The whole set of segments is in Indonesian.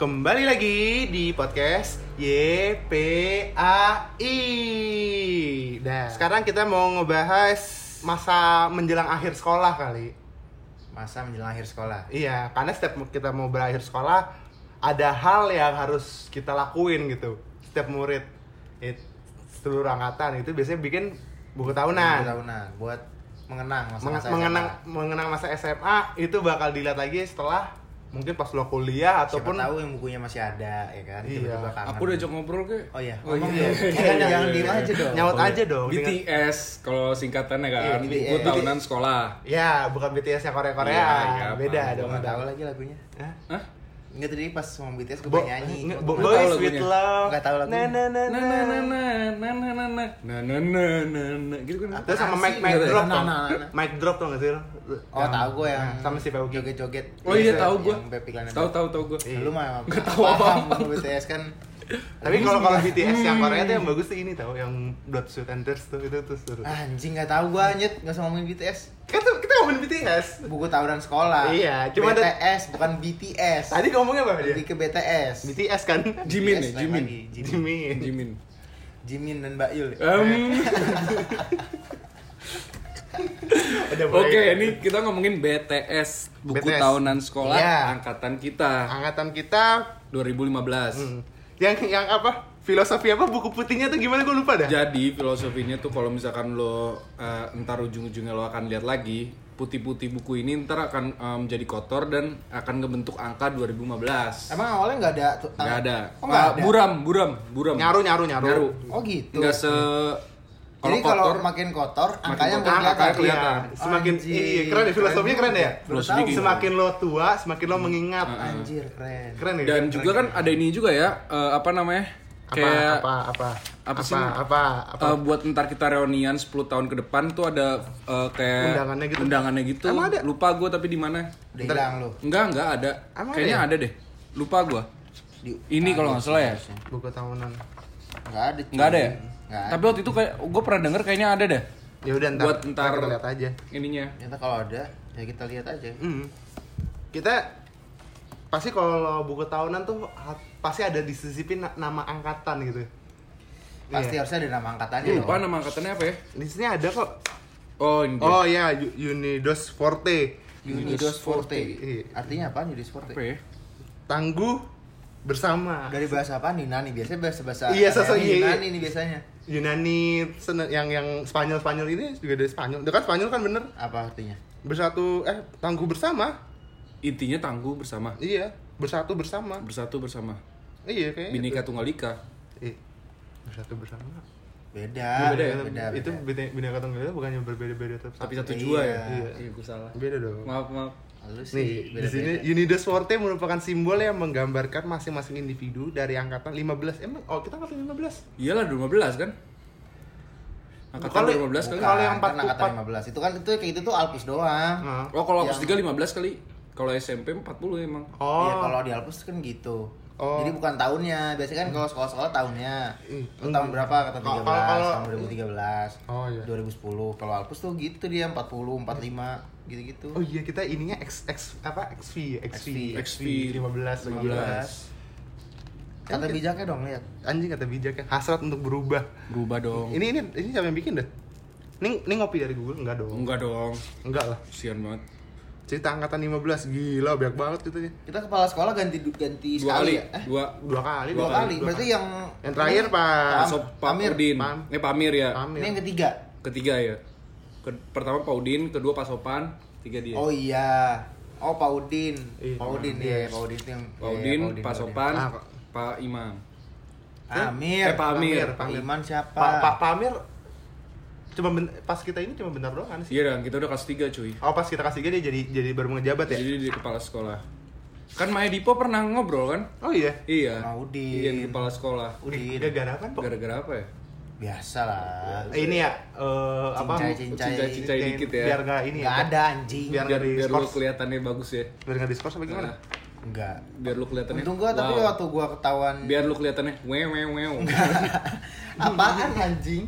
Kembali lagi di podcast YPAI. Nah, sekarang kita mau ngebahas masa menjelang akhir sekolah kali. Masa menjelang akhir sekolah. Iya, karena setiap kita mau berakhir sekolah ada hal yang harus kita lakuin gitu. Setiap murid it, seluruh angkatan itu biasanya bikin buku tahunan. Buku tahunan buat mengenang Meng- masa-masa mengenang SMA. mengenang masa SMA itu bakal dilihat lagi setelah mungkin pas lo kuliah Siapa ataupun tahu yang bukunya masih ada ya kan. Iya. Tiba-tiba kangen. Aku udah ajak ngobrol ke. Oh iya. Oh Ngomong iya. dong. Iya, Jangan iya, jangan iya, diem iya. aja dong. Oh, aja iya. dong dengan- BTS kalau singkatannya kan. Iya, Buku BTS. tahunan sekolah. ya bukan BTS yang Korea Korea Iya, iya, beda dong tahu lagi lagunya. Hah? Enggak tadi pas ngomong BTS gue nyanyi. boys with love Nggak tahu lagunya. na na na Na na na na na na na na na na na gitu kan. terus sama Nggak ada. drop Nah, nah, nah, nah. Mike drop tau gak sih lo? Oh, tahu gue yang sama si Peuki joget-joget. Oh iya tahu Planet. Tahu tahu tahu. Iya. Lu mah Nggak tahu apa-apa. BTS kan. Tapi kalau kalau BTS yang Korea tuh yang bagus tuh ini tau yang Blood Sweat and Tears tuh itu tuh seru Anjing nggak tahu gua nyet nggak usah ngomongin BTS. kan tuh kita ngomongin BTS Buku tahunan sekolah. Iya, cuma ada- BTS bukan BTS. tadi ngomongnya apa dia Lebih ke BTS. BTS kan Jimin BTS ya, Jimin. lagi, Jimin. Jimin Jimin. Jimin dan Mbak Yul. Mulai. Oke, ini kita ngomongin BTS, buku BTS. tahunan sekolah Iya. angkatan kita angkatan kita 2015. hmm, yang yang apa filosofi apa buku putihnya tuh gimana gue lupa dah Jadi filosofinya tuh kalau misalkan lo eh, ntar ujung-ujungnya lo akan lihat lagi putih-putih buku ini ntar akan eh, menjadi kotor dan akan ngebentuk angka 2015. Emang awalnya nggak ada tuh? Nggak ada. Oh, nggak Ah, ada. Buram, buram, buram. nyaru nyaru nyaru, Nyaru. Oh gitu. Nggak se Jadi kalau kotor makin kotor, makin angkanya kotor, makin angkanya kelihatan. kelihatan. Semakin Anjir. iya, keren ya filosofinya keren ya. Filosofi. Semakin lo tua, semakin lo mengingat. Anjir keren. Keren ya. dan juga kan ada ini juga ya eh, apa namanya? apa kayak apa apa apa sih? apa apa eh, buat ntar kita reunian 10 tahun ke depan tuh ada eh, kayak Undangannya gitu? undangannya gitu. Emang ada? Lupa gue tapi di mana? Udah hilang lu. Enggak, enggak ada. Emang Kayaknya ada ada deh. Lupa gua. Di- Ini kalau nggak salah ya. buku tahunan. Nggak ada. Enggak ada ya? Nggak ada. Tapi waktu itu kayak gue pernah denger kayaknya ada deh. Ya udah ntar, Buat ntar- kita lihat aja. Ininya. Ternyata kalau ada, ya kita lihat aja. Hmm. Kita pasti kalau buku tahunan tuh ha- pasti ada disisipin na- nama angkatan gitu. Pasti Iya. harusnya ada nama angkatannya lupa dong. nama angkatannya apa ya? Di sini ada kok. Oh, ini. Oh ya, Unidos Forte. Unidos Forte. Iya. Artinya apa Unidos Forte? apa ya? Tangguh bersama. Dari bahasa apa? Yunani. Biasanya bahasa bahasa Iya, sosok iya, iya. Yunani nih biasanya. Yunani yang yang Spanyol Spanyol ini juga dari Spanyol. Dekat Spanyol kan bener. Apa artinya? Bersatu eh tangguh bersama. Intinya tangguh bersama. Iya, bersatu bersama. Bersatu bersama. Iya kayak Bineka Tunggal Ika. Eh, bersatu bersama. Beda. Beda ya? Beda. itu beda. beda bineka tunggal ika bukannya berbeda-beda tapi, Tapi satu Iya. jua ya? Iya. Iya, gue salah. beda dong. Maaf, maaf. Lu sih Nih, di sini Unidos Forte merupakan simbol yang menggambarkan masing-masing individu dari angkatan 15. Emang oh kita angkatan 15. Iyalah 15 kan? Angkatan Kalau- 15 kali. Kalau yang kan 44. angkatan 15. Itu kan itu kayak gitu tuh Alpus doang. Nah. Oh, kalau Yang- 3 15 kali. Kalau SMP 40 emang. Oh. Iya, kalau di Alpus kan gitu. Oh. Jadi bukan tahunnya. Biasanya kan kalau sekolah-sekolah tahunnya. Lu tahun berapa? Kata 13, Kalau- kalau- tahun 2013. Oh, iya. 2010. Kalau Alpus tuh gitu dia 40, 45 gitu-gitu. Oh iya kita ininya X X apa XV XV XV, 15 lagi. 15. Kata bijaknya dong lihat. Anjing kata bijaknya hasrat untuk berubah. Berubah dong. Ini ini ini siapa yang bikin dah? Ini ini ngopi dari Google enggak dong? Enggak dong. Enggak lah. Kasian banget. Cerita angkatan 15 gila banyak banget gitu ya. Kita kepala sekolah ganti ganti Dua sekali kali. ya? Eh, Dua. Dua kali, dua kali. Berarti yang Yang terakhir, Pak. Sop Pak Pamir. Udin. Pam. Eh Pamir ya. Pamir. Ini yang ketiga. Ketiga ya. Ke- pertama Pak Udin, kedua Pak Sopan, tiga dia. Oh iya. Oh, Pak Udin. Iya. Pak Udin ya, Pak Udin yang Pak iya, Udin, Pak Sopan, Ah, Pak Imam. Amir. Eh, Pak Amir. Pak Iman siapa? Pak Pak Pamir cuma ben- pas kita ini cuma bentar doang kan sih. Iya dan kita udah kelas 3 cuy. Oh pas kita kasih dia jadi jadi baru ngejabat ya? Jadi dia kepala sekolah. Kan Maya Dipo pernah ngobrol kan? Oh iya. Iya. Sama Udin. Iya kepala sekolah. Udin. Gara-gara apa? Gara-gara apa ya? Biasa lah. Eh, Ini ya eh, apa? Cincai-cincai. Cincai-cincai dikit ya. Biar nggak ini Nggak ya. ada anjing. Biar Biar, nggak di biar lu kelihatannya bagus ya. Biar nggak diskors apa gimana? Nah, Enggak. Biar lu kelihatannya. Untung gua tapi wow. waktu gua ketahuan Biar lu kelihatannya wew wew wew. apaan anjing?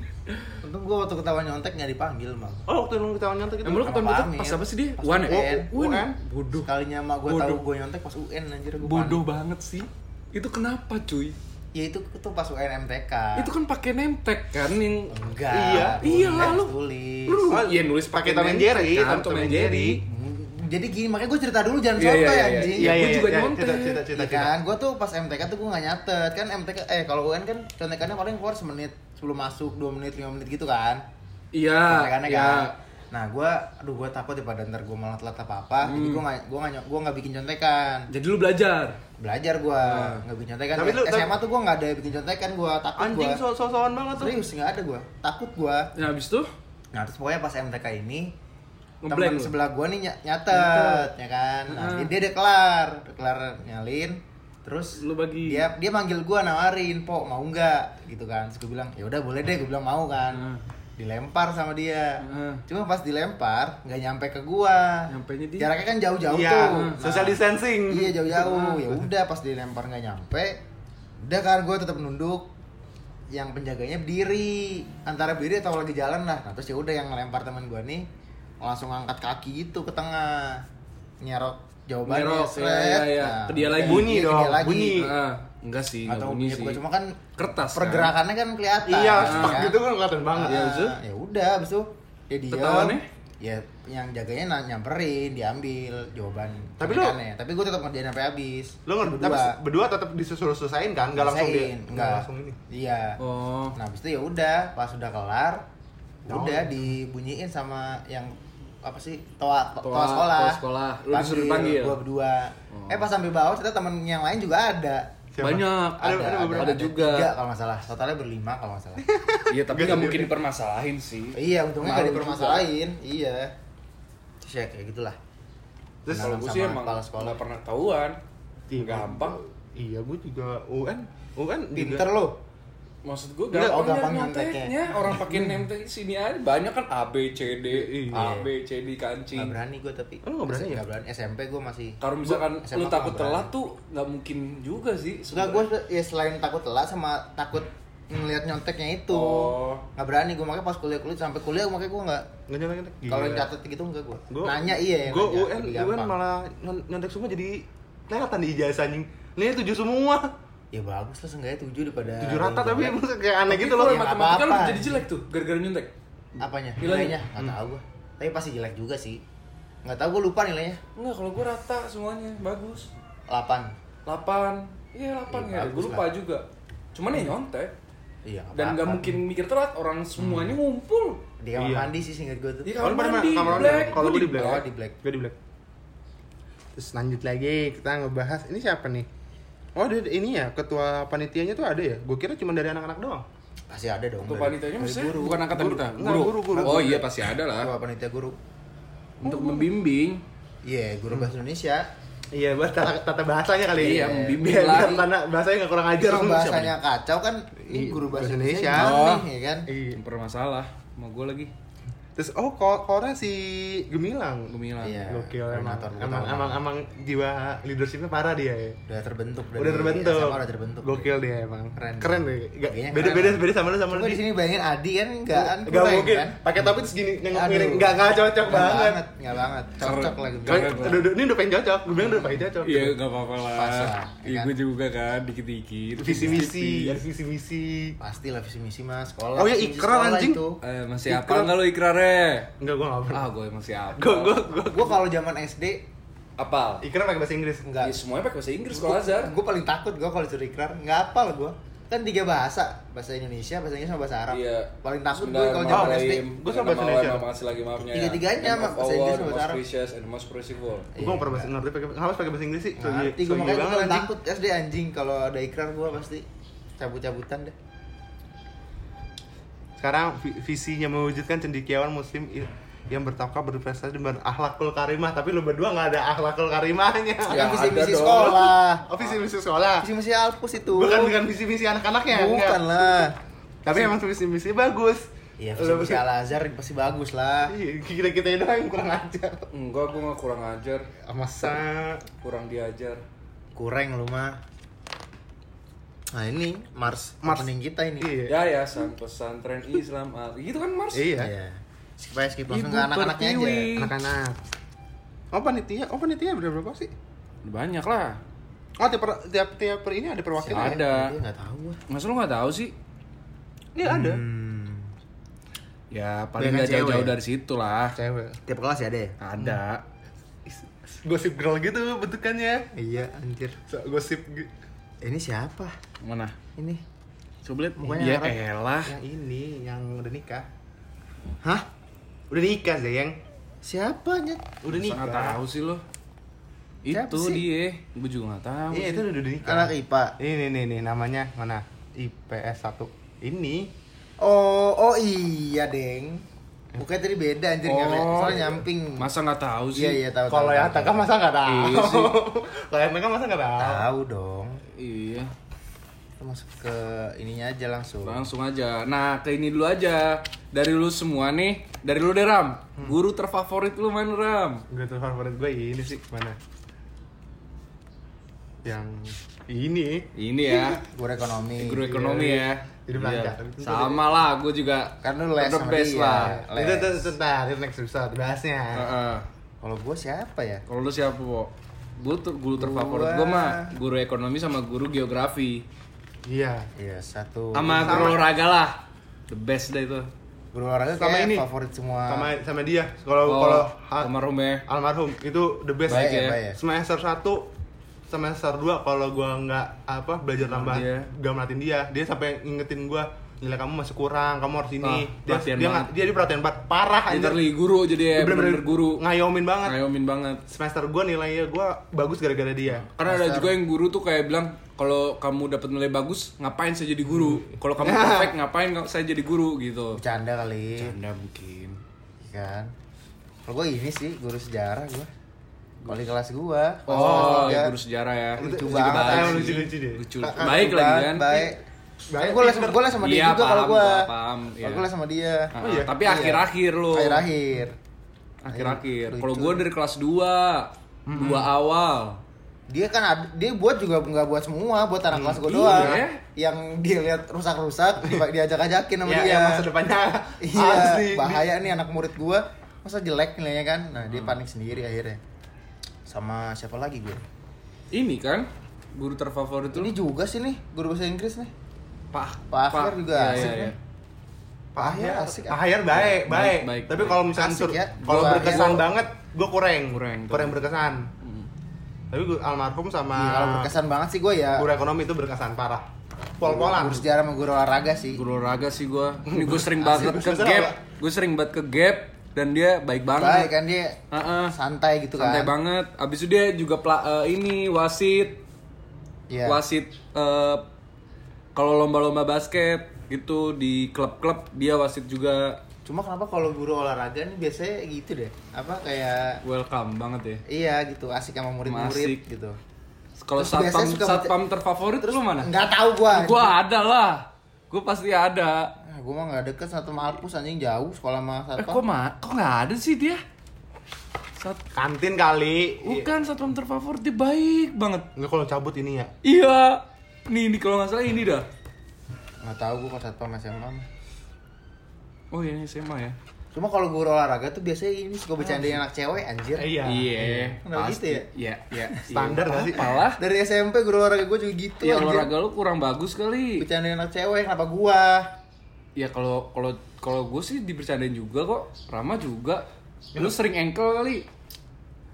Untung gua waktu ketahuan nyontek nggak dipanggil, Mang. Oh, waktu lu ketahuan nyontek itu. Emang lu ketahuan Amir. pas apa sih dia? Pas Wan ya? UN. Oh, UN. Bodoh. Sekalinya mah gua Bodoh. tahu gua nyontek pas UN anjir gua Bodoh banget sih. Itu kenapa cuy? Ya itu itu pas UN MTK. Itu kan pakai nemtek kan yang enggak. Iya. Iya, lalu. tulis. lu iya nulis pakai Tom and Jerry, kan, Tom and Jerry. Jadi gini, makanya gue cerita dulu jangan Iya, sotoy iya, iya, anjing. iya. gua juga iya, nyontek. Cita, cita, Iya kan, gue tuh pas MTK tuh gue gak nyatet kan MTK eh kalau UN kan contekannya paling keluar semenit sebelum masuk 2 menit 5 menit gitu kan Iya. contekannya Iya. kan nah gue aduh gue takut daripada ntar gue malah telat apa apa jadi Hmm. gue gak gue gak gue gak bikin contekan Jadi lu belajar. belajar gue Nah. nggak bikin contekan Tapi lu- SMA tuh gue gak ada bikin contekan gue takut gue Anjing so sosokan banget tuh. serius nggak ada gue takut gue Nah, habis itu nah terus pokoknya pas MTK ini lu? sebelah gua nih ny- nyatet ya kan nah, Heeh. dia, dia udah kelar udah kelar nyalin terus Lu bagi. dia dia manggil gua nawarin po mau nggak? Gitu kan. Terus gua bilang ya udah boleh deh. Gua bilang mau kan. Heeh. dilempar sama dia. Heeh. cuma pas dilempar nggak nyampe ke gua. Nyampenya di- jaraknya kan jauh-jauh Iya, tuh. Social distancing. iya jauh-jauh. Ya udah pas dilempar nggak nyampe udah kan gua tetap nunduk. Yang penjaganya berdiri. Antara berdiri atau lagi jalan lah. Nah terus ya udah yang ngelempar teman gua nih langsung angkat kaki gitu ke tengah. Nyerok jawabannya Nyerok, sret. iya, iya, iya. Ke dia lagi. Bunyi dong, dia lagi. bunyi. Ah, enggak sih, enggak atau bunyi bunyi sih. cuma kan Kertas, kan? pergerakannya kan kelihatan Iya, ya stuck kan? gitu kan kelihatan banget. Ah, ya udah abis itu dia diem Ketahuannya? ya yang jaganya na- nyamperin diambil jawaban Tapi contekannya. tapi gue tetap ngerjain sampai habis Lu ngerti, berdua. tapi berdua tetap disuruh selesaiin kan? Enggak langsung dia. Enggak langsung ini. iya Oh. nah habis itu ya udah pas udah kelar udah dibunyiin sama yang apa sih toa toa, Toa- sekolah toa sekolah. Lu disuruh dipanggil? gua berdua Oh. eh pas sampai bawah ternyata temen yang lain juga ada Siapa? Banyak. Ada- ada beberapa. Ada juga. tiga kalau nggak salah totalnya berlima kalau nggak salah Iya, tapi Nggak mungkin dipermasalahin sih. iya untungnya nggak dipermasalahin iya terus ya kayak gitulah Terus Kalau gue sih sama emang sekolah. nggak pernah tahuan. Iya, Gampang. Iya, gue juga UN. UN pinter juga. lo Maksud gue Nggak, gampang, oh, gampang nyonteknya. Orang pakai nemtek sini aja banyak kan A B C D, Iya. A B C D kancing. nggak berani gue tapi Oh, nggak berani ya? nggak berani SMP gue masih Kalau misalkan Gua SMA lu takut nggak telat tuh nggak mungkin juga sih. Enggak, gue ya selain takut telat sama takut ngelihat nyonteknya itu Oh. nggak berani gue makanya pas kuliah kuliah sampai kuliah makanya gue nggak Nggak nyontek nyontek. kalau yang catat gitu enggak gue Gua- nanya iya yang Gue nanya, UN, UN malah nyon- nyontek semua jadi kelihatan di ijazah anjing. Nilainya tujuh semua. Ya bagus lah seenggaknya tujuh daripada Tujuh rata tapi yang jelek. maksudnya kayak aneh Tapi gitu kalau loh. Ya, matematika lu jadi jelek tuh gara-gara nyontek. apanya Nilainya? nilainya nggak tahu gue tapi pasti jelek juga sih nggak tahu gue lupa nilainya Enggak, kalau gue rata semuanya bagus. 8 8 Iya 8 Iya, ya, gue bagus lupa lah. juga. Cuman ya nyontek. iya Dan nggak mungkin mikir telat orang semuanya ngumpul. di kamar Iya. mandi sih singkat gue tuh Di Kalau kamar mandi, kamar black. kalau Gua gue di black. Oh, di black. Gue di black. Terus lanjut lagi kita ngebahas ini siapa nih? Oh, dia ini ya ketua panitianya tuh ada ya? Gue kira cuma dari anak-anak doang. pasti ada dong Untuk dari- panitianya maksudnya guru. bukan angkatan Guru. kita, guru. guru, guru. Oh iya pasti ada lah. Ketua panitia guru Untuk membimbing. iya guru bahasa Indonesia Iya, buat tata, tata bahasanya kali Iya, ya. membimbing Biar, biar lagi. tanda bahasanya nggak kurang ajar. Siapa bahasanya kacau kan ini Iya, guru bahasa Indonesia, Oh. nih, ya kan? Iya. Bermasalah sama gue lagi. Terus oh ko- kornya si Gemilang. Gemilang. Iya. Gokil emang. Emang, emang emang jiwa leadershipnya parah dia ya. udah terbentuk dari udah terbentuk. SMA udah terbentuk Gokil dia emang. Keren. Keren deh. Gak, beda beda beda sama lu sama lu. Di sini bayangin Adi kan enggak kan Gak kurang, mungkin. kan? Pakai topi terus gini nengok miring. Gak gak cocok banget. Enggak banget. Cocok lagi. Udah, ini udah pengen cocok. Gue bilang udah pengen cocok. Iya nggak apa-apa lah. Lah, ya Iya kan? gue juga kan dikit-dikit. Visi misi, ada visi misi. Pasti lah visi misi mas sekolah. Oh ya, ikrar, anjing. itu. Eh, masih apa Ikrar. enggak lo ikrarnya? Enggak, gue gak pernah. Ah, gue masih apa? Gue gue gue. Gua kalau zaman SD Apal? Ikrar pakai bahasa Inggris. enggak. Ya, semuanya pakai bahasa Inggris kalau Azhar. Gue paling takut gue kalau disuruh ikrar nggak hafal gue. Kan tiga bahasa, bahasa Indonesia, bahasa Inggris sama bahasa Arab. Iya. Paling takut gue kalau zaman SD. Gua sama bahasa Indonesia. Makasih lagi maafnya. Tiga-tiganya Name sama bahasa Inggris sama bahasa most Arab. precious and most merciful. Gue gak pernah bahasa ngerti pakai harus pakai bahasa Inggris sih. Ngerti so, gue makanya gue paling takut SD anjing kalau ada ikrar gue pasti cabut-cabutan deh. Sekarang vi- visinya mewujudkan cendekiawan muslim yang bertakwa berprestasi dan berakhlakul karimah tapi lu berdua nggak ada akhlakul karimahnya Ya, kan visi ada misi sekolah. oh visi misi sekolah Visi misi Alpus itu. bukan bukan visi misi anak-anaknya Bukan enggak. lah. tapi emang visi misi bagus Iya, visi misi Al Azhar pasti bagus lah. Iya, kita kita doang yang kurang ajar Enggak, gue nggak kurang ajar, masa kurang diajar. kurang lu mah nah ini Mars Mars. opening kita ini Iya. Yayasan Pesantren Islam Al. Gitu kan Mars? Iya. Iya. skip aja skip langsung Ibu ke anak-anaknya aja. Anak-anak. Oh panitia, oh panitia berapa berapa sih? Banyak lah. Oh tiap tiap tiap per ini ada perwakilan. ya? Ada. dia nggak tahu lu nggak tahu sih? Iya ada. hmm. Ya paling nggak jauh-jauh dari situ lah. Cewek. tiap kelas ya ada ya Ada. Gosip girl gitu bentukannya. iya anjir So, gosip ini siapa Mana? ini Coba lihat. Mukanya Ya elah. yang ini yang udah nikah. hah Udah nikah Zeng. siapa nyet Udah Masa nikah. tahu sih lo. Siapa Itu sih? dia. Gue juga nggak tahu. Iya sih. itu udah, udah nikah. anak IPA Ini nih nih namanya mana? IPS 1. Ini oh oh iya deng Bukannya tadi beda anjir Oh. soalnya nyamping Masa nggak tahu sih? iya iya tahu kalau yang tengah masa nggak tahu. Iya sih. Kalau yang tengah masa nggak tahu. tahu dong Iya. Kita masuk ke ininya aja langsung Langsung aja. Nah, ke ini dulu aja. Dari lu semua nih, dari lu deh Ram. Guru terfavorit lu main Ram. Gue tuh favorit gue ini sih mana? Yang ini. Ini ya, guru ekonomi guru ekonomi ya. Hidup Iya. lancar. Sama lah, gue juga kan lu les the sama best dia lah. les. Itu tuh itu ntar itu next episode bahasnya. Heeh. kalau gue siapa ya Kalau lu siapa, Bo? Gue tuh guru terfavorit Gua- gue mah guru ekonomi sama guru geografi. Iya. iya satu Sama guru olahraga lah. The best deh itu. guru olahraga Sama ini. favorit semua Sama sama dia. Kalau Oh, kalau almarhum ya. almarhum itu the best Baik ya, ya. baik ya. Semester 1 semester 2 kalau gua nggak apa belajar nambah dia. gak melatih dia, dia sampai ngingetin gua nilai kamu masih kurang, kamu harus ini. Ah, dia dia, banget. dia, dia perhatian banget, parah anjir. Literally guru jadi ya, Bener-bener guru. Ngayomin banget. Ngayomin banget. Semester gua nilainya gua bagus gara-gara dia. Karena ada Dasar. juga yang guru tuh kayak bilang kalau kamu dapat nilai bagus, ngapain saya jadi guru? Kalau kamu perfect, ngapain saya jadi guru gitu. bercanda kali Canda mungkin. kan kalau gue ini sih guru sejarah gue wali kelas gue Oh, ya, guru sejarah ya. Lucu banget, emang sih. lucu-lucu deh. Lucu. Baik lucu lagi kan. baik Baik, gue les pinter. gue les sama dia Iya, juga kalau paham, gue gua paham, iya. gue les sama dia Ah, Oh, iya? Tapi Iya. akhir-akhir lo. akhir-akhir Akhir-akhir. Lucu. Kalau gue dari kelas 2 dua awal. dia kan ada, dia buat juga nggak buat semua buat anak kelas gue iya. doang yang dia lihat rusak-rusak di- diajak-ajakin sama Ya, dia yang masa depannya iya bahaya nih anak murid gue masa jelek nilainya kan nah dia panik sendiri akhirnya sama siapa lagi gue Ini kan guru terfavorit ini juga sih nih guru bahasa Inggris nih Pak Pak Akhir juga Iya, asik iya, nih. iya. Pak Ahyar asik Pak Hayar baik, Baik, baik. baik, Tapi kalau misalnya Asik sur- ya. kalau berkesan gua- banget, gue kurang. Kurang, Kurang berkesan. Hmm. Tapi gua, almarhum sama Iya, kalau berkesan banget sih gue ya guru ekonomi itu berkesan parah. Pol-polan. guru sejarah sama guru olahraga sih Guru olahraga sih gue. Ini gue sering banget ke gap. Gue sering banget ke gap dan dia baik banget. baik kan dia Heeh. santai gitu Santai kan banget. Abis itu dia juga eh, ini wasit. Iya. Wasit eh, kalau lomba-lomba basket gitu di klub-klub dia wasit juga cuma kenapa kalau guru olahraga nih biasanya gitu deh apa kayak welcome banget ya. iya gitu asik sama murid-murid gitu Kalau Terus satpam satpam terfavorit lu mana? nggak tahu gua Gua ada lah. Gua pasti ada. nah, gua mah nggak deket satu Malpus anjing jauh sekolah sama Eh, satpam kok ma kok nggak ada sih dia? Sat Kantin kali. Bukan satpam terfavorit dia baik banget. Enggak kalau cabut ini ya. Iya. Nih, ini kalau nggak salah ini dah. nggak tahu gua kalau satpam SMA mah. Oh iya SMA ya. Cuma kalau guru olahraga tuh biasanya ini suka bercandain anak cewek anjir Iya. Iya. Kenapa gitu ya? Iya, iya. Standar nggak sih? Apalah. dari SMP guru olahraga gua juga gitu Ya anjir olahraga lu kurang bagus kali. bercandain anak cewek kenapa gua Ya kalau kalau kalau gue sih dibercandain juga kok. Rama juga. Lu sering engkel kali.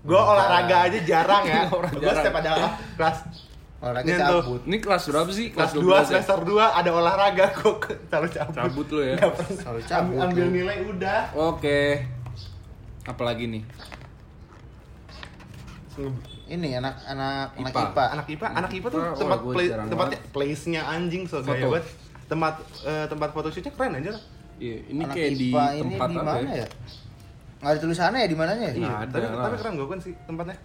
Gue olahraga aja jarang ya. Orang Gue setiap ada kelas olahraga Ini tuh. cabut Ini kelas berapa sih? kelas 2 12 ya? semester 2 ada olahraga kok selalu cabut. Cabut lu ya. Selalu cabut Ambil, lu. nilai udah. Oke. Apalagi nih? ini anak anak anak IPA. IPA Anak IPA, anak IPA tuh Oh, tempat play, tempatnya place-nya anjing so gaya Foto. banget. Tempat eh, tempat photoshootnya keren aja. Iya, ini anak kayak di IPA ini tempat di apa mana ya nggak ada tulisannya ya di mananya ya Iya. Tapi, lah. tapi keren gue kan sih tempatnya.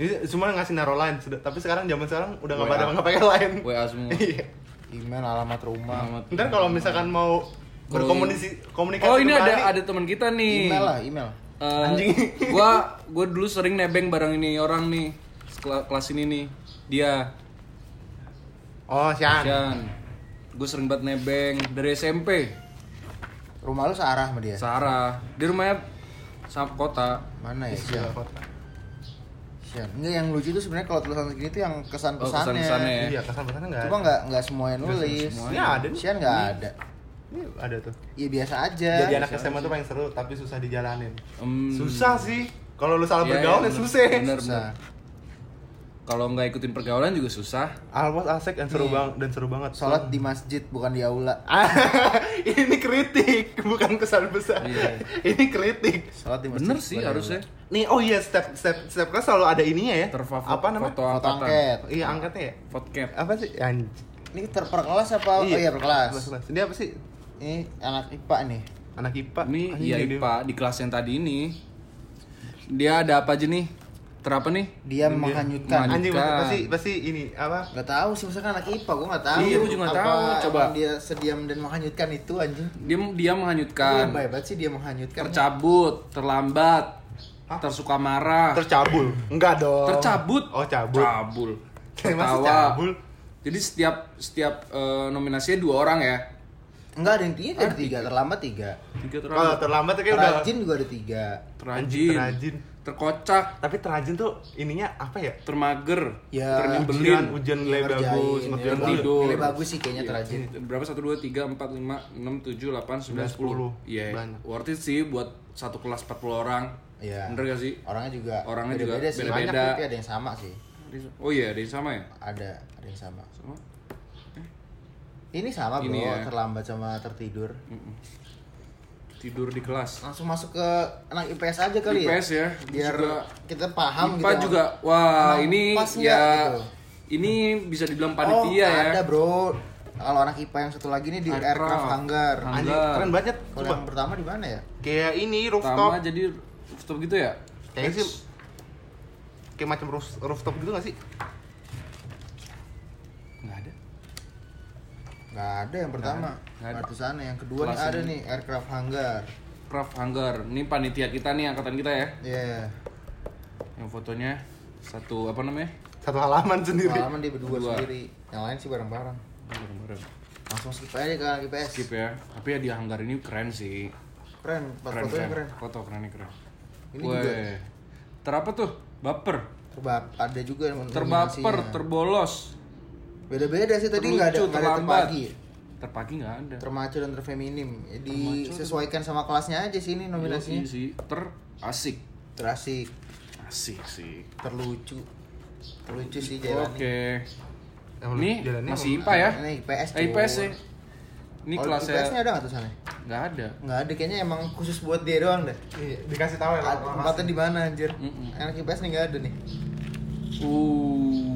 Ini cuma ngasih naro line sudah, tapi sekarang zaman sekarang udah nggak pada nggak pakai line. WA semua. Iya. email alamat rumah Alamat. Ntar kalau misalkan mau berkomunikasi komunikasi Oh, ini ada ada teman kita nih. email lah email Eh, Anjing. gua gua dulu sering nebeng bareng ini orang nih kelas ini nih Dia, Oh, Sian. Sian. Gue sering banget nebeng dari SMP. Rumah lu searah sama dia? Sarah, di rumahnya sama kota. Mana ya? Iya, Sian. kota. Sian. Enggak yang lucu tuh sebenarnya kalau tulisan segini tuh yang kesan-pesannya. kesan-pesannya ya. Iya, kesan pesannya enggak Cuma ada. nggak nggak semuanya nulis. semuanya. Ini ada nih. Sian nggak ada. Ini ada tuh. Iya biasa aja. Jadi anak SMA tuh paling seru tapi susah dijalanin. Em, Susah sih. Kalau lu salah iya, bergaul iya, ya bener. susah. Bener, Susah. Kalau nggak ikutin pergaulan juga susah. Alwas asik dan seru Nih. banget dan seru banget. Sholat di masjid bukan di aula. ini kritik, bukan kesan besar. Iya. ini kritik. Sholat di masjid. Bener sih harusnya. Nih, oh iya, step step step kelas selalu ada ininya ya. Terfavorit Apa namanya? foto. Foto angket. Iya, angkatnya ya. Podcast. Apa sih? Anj. Ini ter per kelas apa? Oh iya per kelas. Kelas, kelas. Dia apa sih? Ini anak IPA nih. Anak IPA. Ini Anjing, iya IPA di kelas yang tadi ini. Dia ada apa aja nih? Terapa nih? Dia Dia- menghanyutkan. Menghanyut- Anjing Kan. pasti pasti ini apa? Gak tahu sih misalkan anak IPA, gue gak tahu. Iya, gua juga nggak Apa tahu. Coba. emang dia sediam dan menghanyutkan itu anjing. Dia dia Kan. menghanyutkan. hebat sih dia menghanyutkan. Tercabut, terlambat, Hah? tersuka marah, Tercabul. Enggak dong. tercabut. Oh, cabul. Cabul. Tertawa. cabul. Jadi setiap setiap eh, nominasinya dua orang ya. Enggak ada yang tiga, ada tiga, terlambat tiga. Tiga Kalau terlambat. terlambat kayak udah Rajin juga ada tiga. Terajin, terajin. Terkocak, Tapi terajin tuh ininya apa ya? termager, Ya, Ujian, ternyebelin. ujian nilai Ngerjain, bagus, ya. ngerjain bagus. tidur. Nilai bagus sih kayaknya terajin. Berapa? 1, 2, 3, 4, 5, 6, 7, 8, 9, 10 Iya, Banyak. worth it sih buat satu kelas 40 orang Iya. Bener gak sih? Orangnya juga Orangnya juga beda-beda sih. beda-beda. Banyak tapi ada yang sama sih. Oh iya, ada yang sama ya? Ada, ada yang sama. Sama? Ini sama bro, Ini ya. terlambat sama tertidur. Mm-mm. Tidur di kelas Langsung masuk ke anak IPS aja kali IPS ya, Biar juga- kita paham IPA gitu. juga, wah Emang ini ya gitu? Ini bisa dibilang Oh, panitia ya ada bro. Kalau anak IPA yang satu lagi nih di Aircraft. aircraft hangar. Hangar. Anjing, keren banget. Kalau yang pertama di mana ya? Kayak ini rooftop. jadi rooftop gitu ya? Kayaknya sih kayak macam roof, rooftop gitu gak sih? Nggak ada Nggak ada yang pertama. Nggak ada. Sana. Yang kedua nih ada ini. nih aircraft hangar. Craft Hangar, ini panitia kita nih, angkatan kita ya Iya. Yang fotonya satu, apa namanya? Satu halaman sendiri. Pengalaman dia berdua Berdua. sendiri. Yang lain sih bareng-bareng. Bareng-bareng. Langsung skip aja ke anak IPS. Skip ya, tapi ya di Hangar ini keren sih Keren, pas Keren, fotonya keren, keren. foto keren nih keren Ini Weh. juga. Terapa tuh? Baper Terbab ada juga yang Terbaper, terbolos Beda-beda sih tadi nggak ada nggak ada terpagi. Terpagi nggak ada Termaco dan terfeminim. Ya, Termaco, disesuaikan sama kelasnya aja sih ini Iya nominasinya. sih, terasik Terasik, Asik sih terlucu. Terlucu sih jalannya. Oke Ini jalannya masih IPA ya? Ini IPS Eh, IPS ya Ini Oh, kelasnya IPS-nya ada nggak tuh sana? nggak ada Nggak ada, kayaknya emang khusus buat dia doang deh. Iya, dikasih tahu ya. Tempatnya di mana anjir? Mm-mm. Anak IPS nih nggak ada nih. Uh,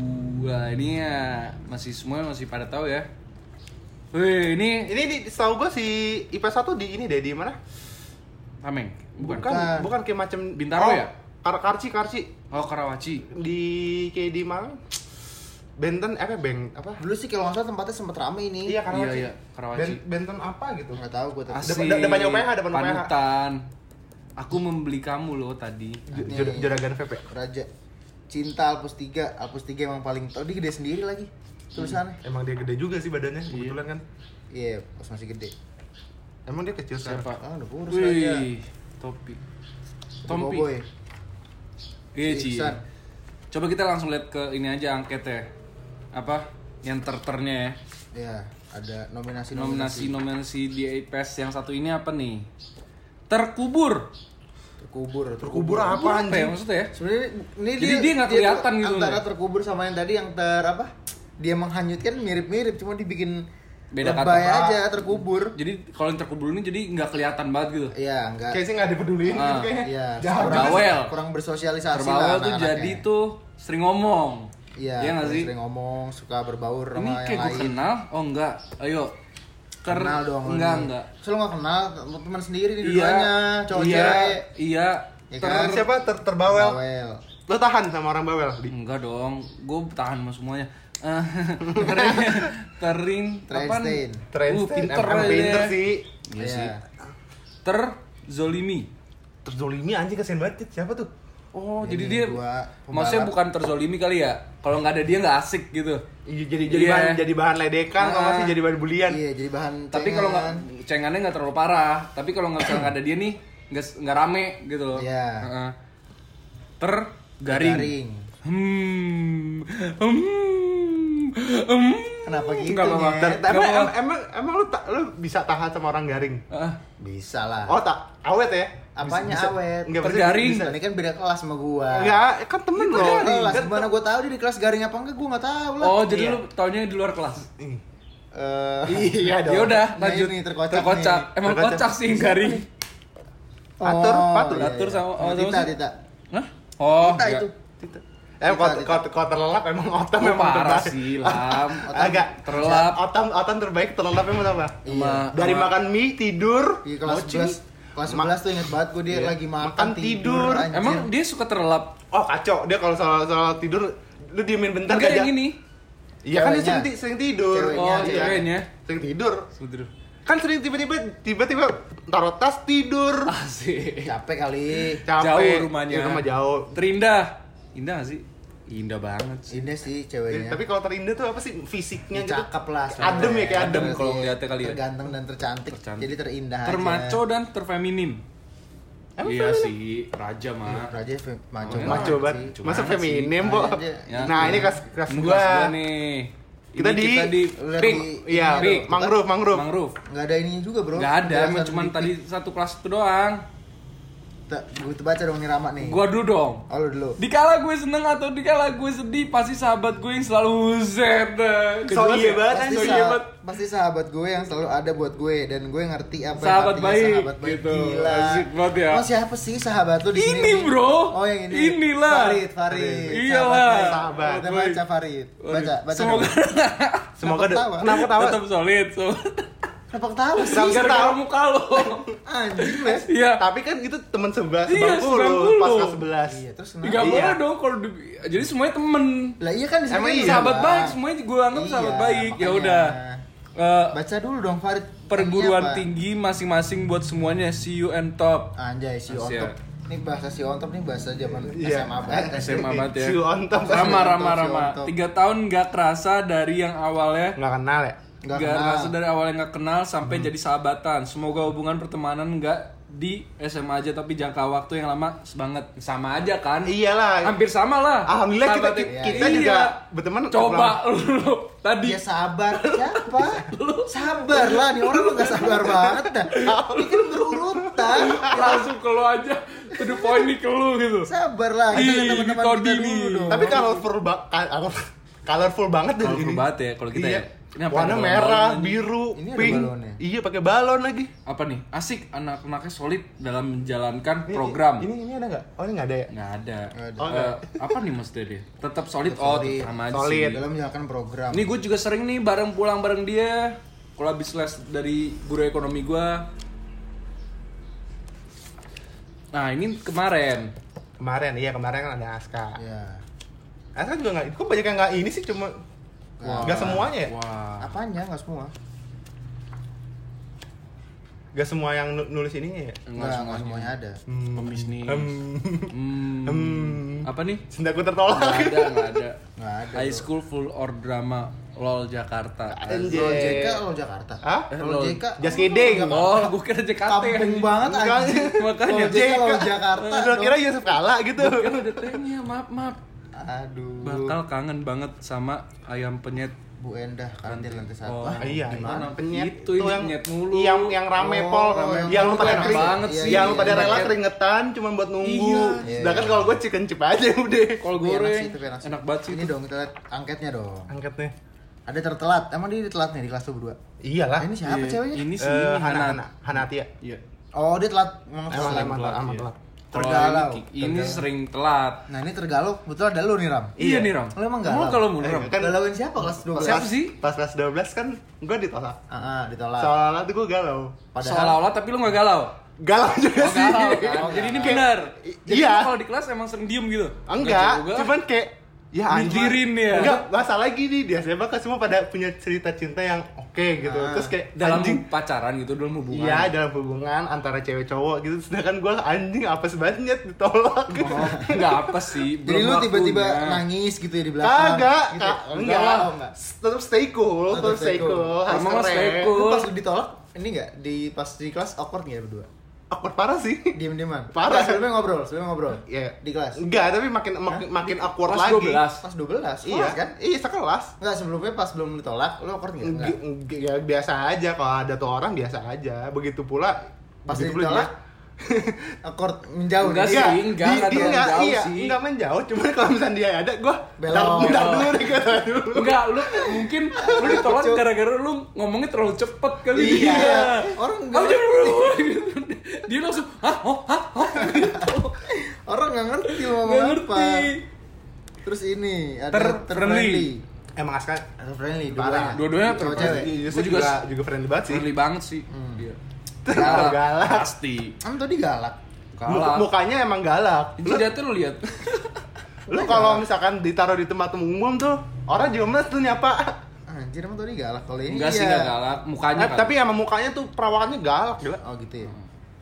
wah ini ya masih semua masih pada tahu ya. Wih, ini Ini di setahu gua si IPS 1 di ini deh di mana? Tameng, bukan? Bukan, Bukan. bukan kayak macam Bintaro oh, ya? Kar Karci, Karci Oh, Karawaci. di kayak di mana? Benten apa Beng apa? Dulu sih kalau nggak salah tempatnya sempet rame ini. Iya, Karawaci. Iya, iya, Karawaci. Ben- Benten apa gitu? Nggak tahu gue tapi. Asik. Depan- depannya UPH, depan UPH. Panutan. Aku membeli kamu loh tadi. Juragan VP. Raja Cinta Alpus 3 Alpus 3 emang paling tau dia gede sendiri lagi tulisannya Emang dia gede juga sih badannya, Iya. kebetulan kan. iya pas masih gede Emang dia kecil sekarang. Siapa? ah udah kurus aja Wih, topi. Boboiboy. Iya, Si Ci. Iksan. Coba kita langsung lihat ke ini aja angketnya. Apa? Yang terternya ya. ya ada nominasi Nominasi-nominasi di IPS yang satu ini apa nih? Terkubur. Terkubur Terkubur apa Apa ya anjing? maksudnya ya? sebenarnya ini Jadi dia nggak kelihatan tuh gitu, antara nih. terkubur sama yang tadi yang ter apa dia menghanyutkan mirip-mirip cuma dibikin Beda lebay kata. aja terkubur Jadi kalau yang terkubur ini jadi nggak kelihatan banget gitu. iya enggak Kayak sih nggak dipeduliin Ah, gitu kayaknya. iya Jahat kurang, bersosialisasi Terbawel lah tuh jadi tuh sering ngomong. iya Iya nggak sering ngomong suka berbaur Ini sama kayak yang gue lain kenal. Oh enggak. Ayo. Ker- kenal dong Enggak, nih. enggak. so lu nggak kenal teman sendiri nih Iya. dua-duanya cowok iya, cewek Iya. Ya Ter- kan? Siapa ter terbawel? bawel Lo tahan sama orang bawel? Di Enggak dong. Gue tahan sama semuanya. Eh, terin, terin, apa? Uh, pinter aja pinter ya. sih. Iya sih. Terzolimi. Terus Zolimi anjing kesian banget. Siapa tuh? Oh, Ini jadi dia gua maksudnya bukan terzolimi kali ya? Kalau nggak ada dia nggak asik gitu. Iya, jadi jadi Iya. bahan jadi bahan ledekan kalau Ah. masih jadi bahan bulian. Iya, jadi bahan Tapi kalau nggak cengannya nggak terlalu parah. Tapi kalau nggak misalnya nggak ada dia nih nggak nggak rame gitu loh. Iya. Heeh. Ter garing. garing. Hmm. Hmm. Hmm. Kenapa gitu, Nggak apa-apa. Emang, emang, emang, emang lu, ta- lu bisa tahan sama orang garing? Ah, Bisa lah. Oh, tak awet ya? Apanya Bisa- awet? Enggak, bisa- Tergaring. Bisa. Ini kan beda kelas sama gua. Enggak, kan temen lo. kelas. Kan- Gimana gua tahu dia di kelas garing apa enggak gua nggak tahu lah. Oh, jadi Iya. lu taunya di luar kelas. Ih. Eh, Iya dong. Ya udah, Nah, lanjut. ini terkocak nih. Emang Terkocak. kocak sih garing. Atur, patur. iya, Atur iya. sama- sama Tita? Tita. Hah? Oh, Tita itu. Eh, kalau kalau- kalau terlelap emang otam Oh, memang parah terbaik. sih, Lam. Agak Terlelap. Otam otam terbaik terlelap emang apa? Sama- Dari sama- makan mie tidur. Di kelas Mochi. 11 kelas Ma- 11 tuh inget banget gua dia Iya. lagi makan, Makan tidur. anjir. Emang dia suka terlelap? Oh kacau dia kalau soal soal tidur lu diemin bentar Enggak gak yang ini. Iya kan dia sering, sering tidur. Ceweknya, Oh, cewek. ceweknya. Sering tidur. Sebentar. Kan sering tiba-tiba tiba-tiba taruh tas tidur. Asik. Capek kali. Capek. Jauh rumahnya. Iya, rumah jauh. Terindah. Indah gak sih? Indah banget sih. Ini sih Eh, ceweknya. Tapi kalau terindah tuh apa sih fisiknya gitu? cakep lah. Adem ya, kayak adem kalau ngeliatnya kali ya. Terganteng dan tercantik. Tercantik. Jadi terindah aja. Termaco dan terfeminim. Emang iya sih, raja mah. Raja fe- maco Oh, iya. Maco banget. Masa feminim, Bo? Aja. Ya. Nah, ini kelas kelas Ini gua. nih. Kita Ini di- kita di pink. di- Iya, Pink. mangrove, mangrove. Mangrove. Nggak ada ininya juga bro. Gak ada, di- tadi satu kelas itu doang. Tak, gue baca dong nih Rama nih. Gua dulu dong. Oh lu dulu. Dikala gue seneng atau dikala gue sedih, pasti sahabat gue yang selalu set. So iya banget, Pasti, so sah- iya banget. pasti sahabat gue yang selalu ada buat gue dan gue ngerti apa yang Sahabat artinya baik, sahabat baik gitu. gila. Asik banget ya. Oh siapa sih sahabat lu di sini? Ini, bro. Oh yang ini. Inilah. Farid, Farid. Iyalah. Sahabat Kita baik. baca Farid. Baca, baca. Semoga. Semoga Kenapa ketawa? Kenapa ketawa? tetap solid. So. Kenapa ketawa sih? Kenapa Gara-gara ketawa? muka lo. Anjing les. Iya. Tapi kan itu teman sebelah Iya, sebangku lu. pas kelas 11. Iya, terus Gak kenapa? Iya. boleh dong kalau di- jadi semuanya temen. Lah iya kan di kan iya, sahabat Bang. baik semuanya gue anggap Iya, sahabat baik. Ya udah. Eh, Baca dulu dong Farid. perguruan apa? tinggi masing-masing buat semuanya see you and top. Anjay si Asia. Ontop. Ini bahasa si Ontop nih bahasa zaman Iya. SMA banget. SMA banget ya. Si on top. Rama, Rama, Rama. Tiga tahun nggak kerasa dari yang awalnya Nggak kenal ya? Nggak Gak kenal. Hmm. kerasa dari awalnya nggak kenal sampai jadi sahabatan. Semoga hubungan pertemanan nggak di SMA aja tapi jangka waktu yang lama banget. Sama aja kan? Iyalah. Hampir sama lah. Alhamdulillah kita Sahabatnya. kita Iya. juga berteman. Coba lu tadi Dia sabar siapa? sabar lah nih orang nggak sabar banget dah. Ini kan berurutan. langsung ke lu aja. To the point nih ke lu gitu. Sabar lah. Kita teman-teman kita dulu dong. Tapi colorful ba color- colorful banget deh Colorful ini. banget ya kalau kita Iya. ya. Ini apa Warna ada merah, aja? biru, Ini pink. Iya, pakai balon lagi. Apa nih? Asik anak-anaknya solid dalam menjalankan program. Ini ini ada nggak? Oh, ini nggak ada ya? Nggak ada. Nggak ada. Oh, Eh, nggak. apa nih maksudnya dia? Tetap solid. Tetap Oh, solid. sama aja Solid. sih. dalam menjalankan program. Ini gue juga sering nih bareng pulang bareng dia. Kalau habis les dari guru ekonomi gue. Nah ini kemarin. Kemarin, iya kemarin kan ada Aska. Ya. Aska juga nggak, kok banyak yang nggak ini sih cuma Nggak semuanya ya? Wah. Apanya nggak semua? Nggak semua yang nu- nulis ininya ya? Nggak nggak semuanya ada. Hmm. Pembisnis. Hmm. Hmm. Hmm. Apa nih? Sendaku tertolak. Nggak ada, nggak ada. Nggak ada. High school full or drama LOL Jakarta. Anjay. Lo JK lo Jakarta. Hah? Lo Lol. JK. Just kidding. Oh, gue kira JKT. Kampung banget anjing. Makanya Lo JK lo Jakarta. Dong. kira Yusuf Kala gitu. Kan ada tehnya, maaf maaf. Aduh. Bakal kangen banget sama ayam penyet. Bu Endah kantin lantai satu. Oh. Ah, iya, Gimana? penyet Itu, ini penyet mulu. Yang yang rame Oh, pol, rame yang lu pol, pada kering- banget sih. Yang Iya, pada iya, rela iya. keringetan cuma buat nunggu. Iya. Sedangkan Iya. kalau gue chicken chip aja udah. Kalau enak goreng sih, enak sih. enak banget sih. Ini itu. dong kita lihat angketnya dong. Angkat nih. Ada tertelat. Emang dia telat nih di kelas tuh berdua. Iyalah. Ini siapa Iya, ceweknya? Ini sih Eh, ini Hana, Hana. Hana, Hanatia. Iya. Oh, dia telat. Emang Emang telat. emang telat, iya. Tergalau. ini, ini Tergalau. sering telat. Nah, ini tergalau. Betul ada lu nih, Ram. Iya, nih Ram. Lo emang galau? kalau mulu Eh, Ram. kan Galauin siapa kelas 12? Siapa sih? Pas kelas 12 kan gue ditolak. Ah, ah, ditolak. Seolah-olah tuh gue galau. Padahal Seolah-olah tapi lu gak galau. Galau juga Oh, sih. galau. kan? Jadi ini benar. Jadi Iya. lu kalau di kelas emang sering diem gitu. Enggak, cuman kayak Ya anjing. Mikirin ya. Enggak, masalah gini dia saya bakal semua pada punya cerita cinta yang oke gitu. Ah. Terus kayak dalam anjing. pacaran gitu dalam hubungan Iya, dalam hubungan antara cewek cowok gitu. Sedangkan gua anjing apa sebanyak ditolak. oh, nggak apa sih Jadi lu tiba-tiba nangis gitu ya di belakang. Kagak, gitu. Kak. Enggak enggak. lah, oh, enggak. Tetap stay cool, Tetap tetap stay cool. cool. harus stay cool. Lu pas lu ditolak, ini enggak di pas di kelas awkward nggak ya berdua? Awkward parah sih. Diem-dieman. Parah. Enggak, sebelumnya ngobrol, sebelumnya ngobrol. Iya. Di kelas. Enggak, tapi makin makin, makin awkward Kelas lagi. 12. Pas 12, Iya kan? Iya, sekelas. Enggak, sebelumnya pas belum ditolak, lu awkward nggak? Enggak. Enggak, ya biasa aja kalau ada tuh orang biasa aja. Begitu pula Pas begitu pula ditolak, awkward menjauh. Enggak sih, Enggak, enggak, di- enggak dia enggak, jauh iya, sih. enggak menjauh, cuman kalau misalnya dia ada, gua Belok. bentar, Belok. dulu deh, kata dulu. Enggak, lu mungkin lu ditolak gara-gara lu ngomongnya terlalu cepet kali Iya. dia. Orang enggak. Dia langsung, hah, oh, hah, oh, orang nggak ngerti lu ngomong apa. ngerti. Terus ini ada Ter- friendly. Emang Aska Ada friendly Parah. dua-duanya. Dua-duanya ter- cewek. iya, saya juga juga juga friendly banget sih. Friendly banget sih. Dia. Terlalu galak. Pasti. Kan tadi galak. Kalah. Mukanya emang galak. Jidatnya lu lihat. lu kalau misalkan ditaruh di tempat umum tuh, orang juga males tuh nyapa. Anjir emang tadi galak kalau ini. Enggak sih iya. enggak galak, mukanya Eh, kan. tapi emang mukanya tuh perawakannya galak gila. Oh gitu ya.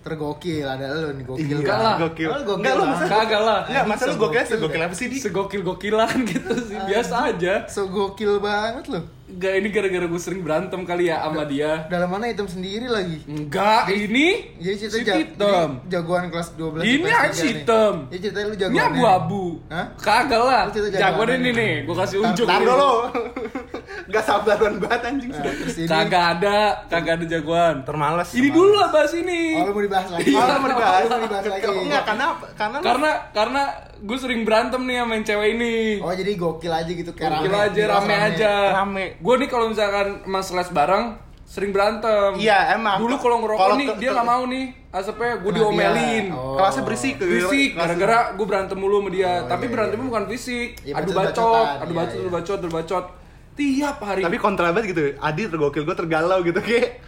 Tergokil ada lu nih gokil. Enggak lah. Gokil. Oh, gokil Enggak lu kagak lah. Enggak, masa lu gokil Segokil segokil ya? apa sih di? Segokil-gokilan gitu sih, biasa aja. So gokil banget lu. Enggak, ini gara-gara gue sering berantem kali ya sama dia. Dalam mana hitam sendiri lagi. Enggak, ini Jadi cerita si ja- hitam. jadi jagoan kelas 12 Ini nih. hitam. Ya ceritanya lu Ini jagoan. abu-abu. Hah? Kagak lah. Lu cerita Jagoan ini nih. nih, gue kasih unjuk. Tar dulu. Enggak sabaran banget anjing Nah, sudah. terus ini. Kagak ada, kagak ada jagoan. Termales. Ini dulu lah bahas ini. Oh lu mau dibahas lagi. Oh, mau dibahas. Lu mau dibahas lagi. Enggak, karena? Karena lu- Karena karena gue sering berantem nih sama yang cewek ini. Oh jadi gokil aja gitu kayak Gokil rame. aja, Jelas rame aja. Rame. Gue nih kalau misalkan mas les bareng sering berantem. Iya, emang. Dulu kalau ngerokok Kalau nih ke- dia nggak mau nih. Asapnya gue Nah, diomelin. oh. kelasnya berisik Kelas- gara-gara gue berantem mulu sama dia. Oh, Tapi iya, berantemnya iya. bukan fisik. Iya, adu bacot, adu iya, bacot, iya. adu bacot, adu bacot. Tiap hari. Tapi kontra banget gitu. Adi tergokil gue tergalau gitu kayak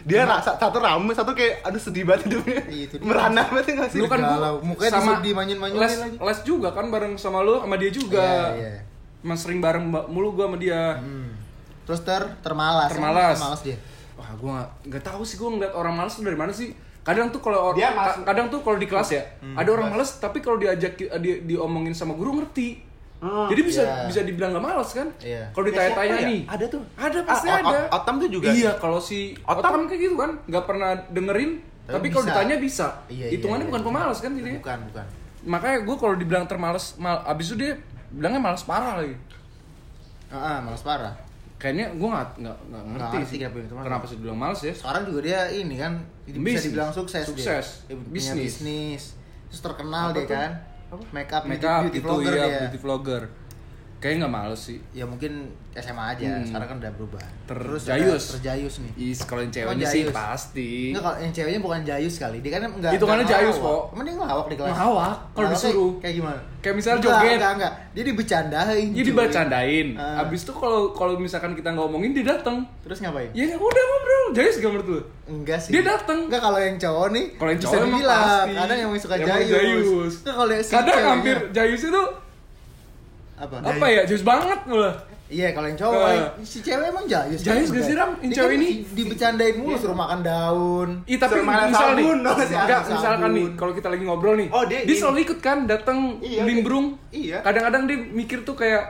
dia rasa satu rame satu kayak aduh sedih banget hidupnya Iya, itu dia. merana banget ya nggak sih lu kan galau. Mukanya sama disuruh dimanyun-manyunin les, lagi. les juga kan bareng sama lu sama dia juga. Iya, iya. Mas sering bareng ba- mulu gua sama dia. Hmm. Terus ter termalas. Termalas. Termalas dia. Wah, gua nggak- nggak tahu sih gua ngeliat orang malas tuh dari mana sih. Kadang tuh kalau or- Dia ka- masuk- kadang tuh kalau di kelas ya, Hmm, ada orang malas tapi kalau diajak ki- di, diomongin sama guru ngerti. Hmm, Jadi bisa iya. bisa dibilang gak malas kan? Iya. Kalau Ya, ditanya-tanya ya? nih. Ada tuh. Ada pasti Ah, ada. Ot- Otam tuh juga. Iya, kalau si Otam- Otam kayak gitu kan, nggak pernah dengerin, Tapi tapi, kalau ditanya bisa. Iya, iya, Hitungannya iya. bukan pemalas kan jadi. Bukan, bukan. Makanya gue kalau dibilang termalas, mal, abis itu dia bilangnya malas parah lagi. Heeh, malas parah. Kayaknya gue nggak nggak ngerti ngerti sih kenapa kenapa sih dibilang malas ya. Sekarang juga dia ini kan bisa Bisnis. dibilang sukses, Sukses. dia. Dia Bisnis. bisnis. Terus terkenal Apa dia tuh? kan. Make up, Make up beauty itu vlogger iya, dia. beauty vlogger. Kayaknya nggak males sih. Ya mungkin SMA aja, Hmm. sekarang kan udah berubah. Terjayus. ada terjayus nih. Is kalau yang Oh, ceweknya sih jayus. pasti. Enggak kalau yang ceweknya bukan jayus kali. Dia kan enggak Hitungannya enggak jayus kok. Dia ngelawak di kelas? Ngelawak, kalau disuruh. Kayak gimana? Kayak misalnya Enggak, joget. Enggak, enggak. Dia dibecandain. Dia cuy. dibacandain. Ah. Abis itu kalau kalau misalkan kita nggak ngomongin dia datang. Terus ngapain? Ya udah ngobrol. Jayus gak menurut lu? Enggak sih. Dia dateng. Enggak kalau yang cowok nih. Kalau yang cowok emang dibilang, pasti. Kadang yang suka Emang jayus. jayus. Enggak kalau yang si Kadang hampir Jayus itu apa? apa ya? Jayus banget malah. Iya, kalau yang cowok yang- si cewek emang jayus. Jayus gak sih, Ram? Yang cewek kan ini? dibecandain mulu suruh makan daun. Iya tapi misal nih, sabun si enggak sabun. misalkan nih kalau kita lagi ngobrol nih, Oh, dia dia selalu ikut kan datang Iya, nimbrung. iya. Kadang-kadang dia mikir tuh kayak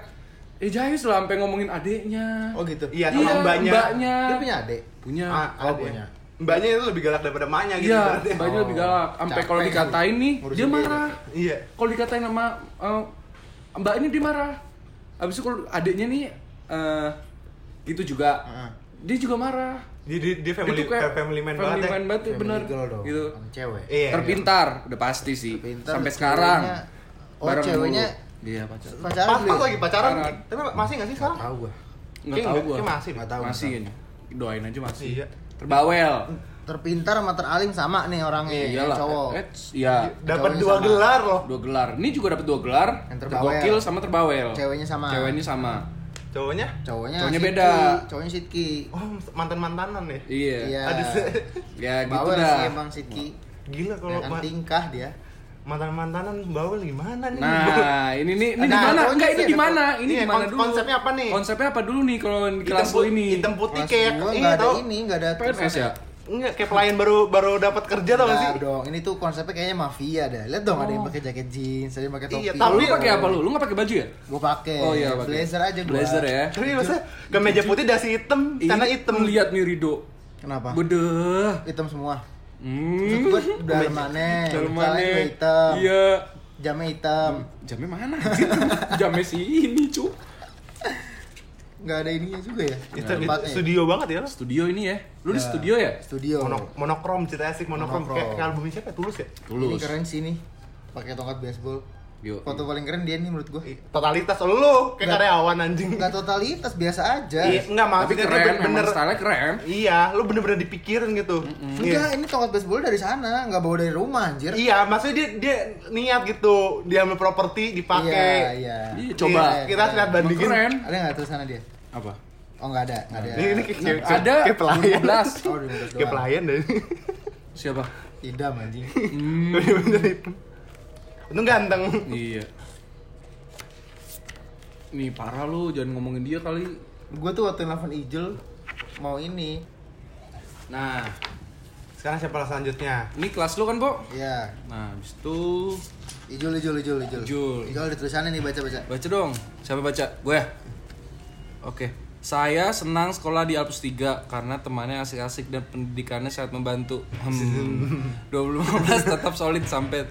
eh Jayus lah sampai ngomongin adeknya. Oh gitu. Iya, sama mbaknya. mbaknya. Dia punya adik. Punya. Ah, Oh, punya. Mbaknya itu lebih galak daripada emaknya gitu. Iya, mbaknya Oh, lebih galak. Sampai kalau dikatain nih, dia dia. marah. Iya. Kalau dikatain sama eh, mbak ini dia marah. Abis itu kalau adeknya nih eh gitu juga. Heeh. Dia juga marah. Dia, dia, dia family, dia kayak family man family banget ya. man banget ya, Family bener. dong. Gitu. Cewek. Iya. Terpintar, udah pasti sih. Terpintar, Sampai sekarang. Oh, Bareng ceweknya- mulu. Iya, pacar. Pacaran Pas, pas lagi pacaran. Pacaran. Tapi masih nggak sih sekarang? Tahu gua. Nggak tahu gua. kayak masih. Nggak tahu. Masih kayaknya. Doain aja masih. Iya. Terbawel. Terpintar sama teralim sama nih orangnya. Iyalah. cowok. eh, Iya. Dapat dua sama. gelar loh. Dua gelar. Ini juga dapat dua gelar. Yang terbawel. Tergokil sama terbawel. Ceweknya sama. Ceweknya sama. Cowoknya? Cowoknya, Cowoknya Sidki. beda. Cowoknya Sidki. Oh, mantan-mantanan ya? Iya. Iya. Ya gitu Bawel dah. sih emang Sidki. Gila kalau tingkah dia. Mantan-mantanan bawel gimana nih? Nah, ini nih, ini Nah, di mana? Enggak, ini di mana? Ini Iya, di mana kon- dulu? konsepnya apa nih? Konsepnya apa dulu nih kalau di kelas lu put- ini? hitam putih kayak gua ini ada tau ini, nggak ada PNS ya? Enggak, kayak pelayan baru baru dapat kerja tau gak sih? Enggak dong, ini tuh konsepnya kayaknya mafia dah. Lihat dong ada yang pakai jaket jeans, ada yang pakai topi. Iya, lu Tapi- pakai apa lu? Lu nggak pakai baju ya? Gue pakai. Oh iya. Blazer aja gua. Blazer ya. Tapi masa ke meja putih dasi hitam, karena hitam. Lihat nih Rido. Kenapa? Bedeh. Hitam semua. Hmm. Gue gua hitam. Iya. Jamnya hitam. Jamnya mana? Jamnya si ini, cu. Nggak ada ininya juga ya. Itu, itu Tempatnya. studio banget ya. Studio ini ya. Lu di Ya. studio ya? Studio. Mono, monokrom, cerita asik monokrom. Monokrom. Kayak, kayak albumnya siapa? Tulus ya? Ini Tulus. keren sih nih. Pakai tongkat baseball. Yo. Foto paling keren dia nih menurut gue. Ih, Totalitas lu kayak Nggak. karyawan anjing. Enggak totalitas biasa aja. Iya, enggak Tapi maksudnya dia keren, bener-bener emang style keren. Iya, lu bener-bener dipikirin gitu. Enggak, ini tongkat baseball dari sana, nggak bawa dari rumah anjir. Iya, maksudnya dia dia niat gitu, dia ambil properti dipakai. Iya, iya. Iya, coba. Iya, kita lihat bandingin. keren. Ada nggak tulisannya dia? Apa? Oh nggak ada, nggak ada. Ini, ini kayak, Ada kayak pelayan. 15. Oh, 15 Kayak pelayan deh. Siapa? Idam anjing. Hmm. Bener-bener itu. Untung ganteng. Iya. Nih parah lu, jangan ngomongin dia kali. Gue tuh waktu nelfon Ijul mau ini. Nah, Sekarang siapa selanjutnya? ini kelas lu kan, Bo? Ya, Nah, habis itu Ijul, Ijul, Ijul, Ijul. Ijul. Ijul ada tulisannya nih baca-baca. baca dong. Siapa baca? Gue ya? Oke. Saya senang sekolah di Alpus 3 karena temannya asik-asik dan pendidikannya sangat membantu. Hmm. 2015 tetap solid sampai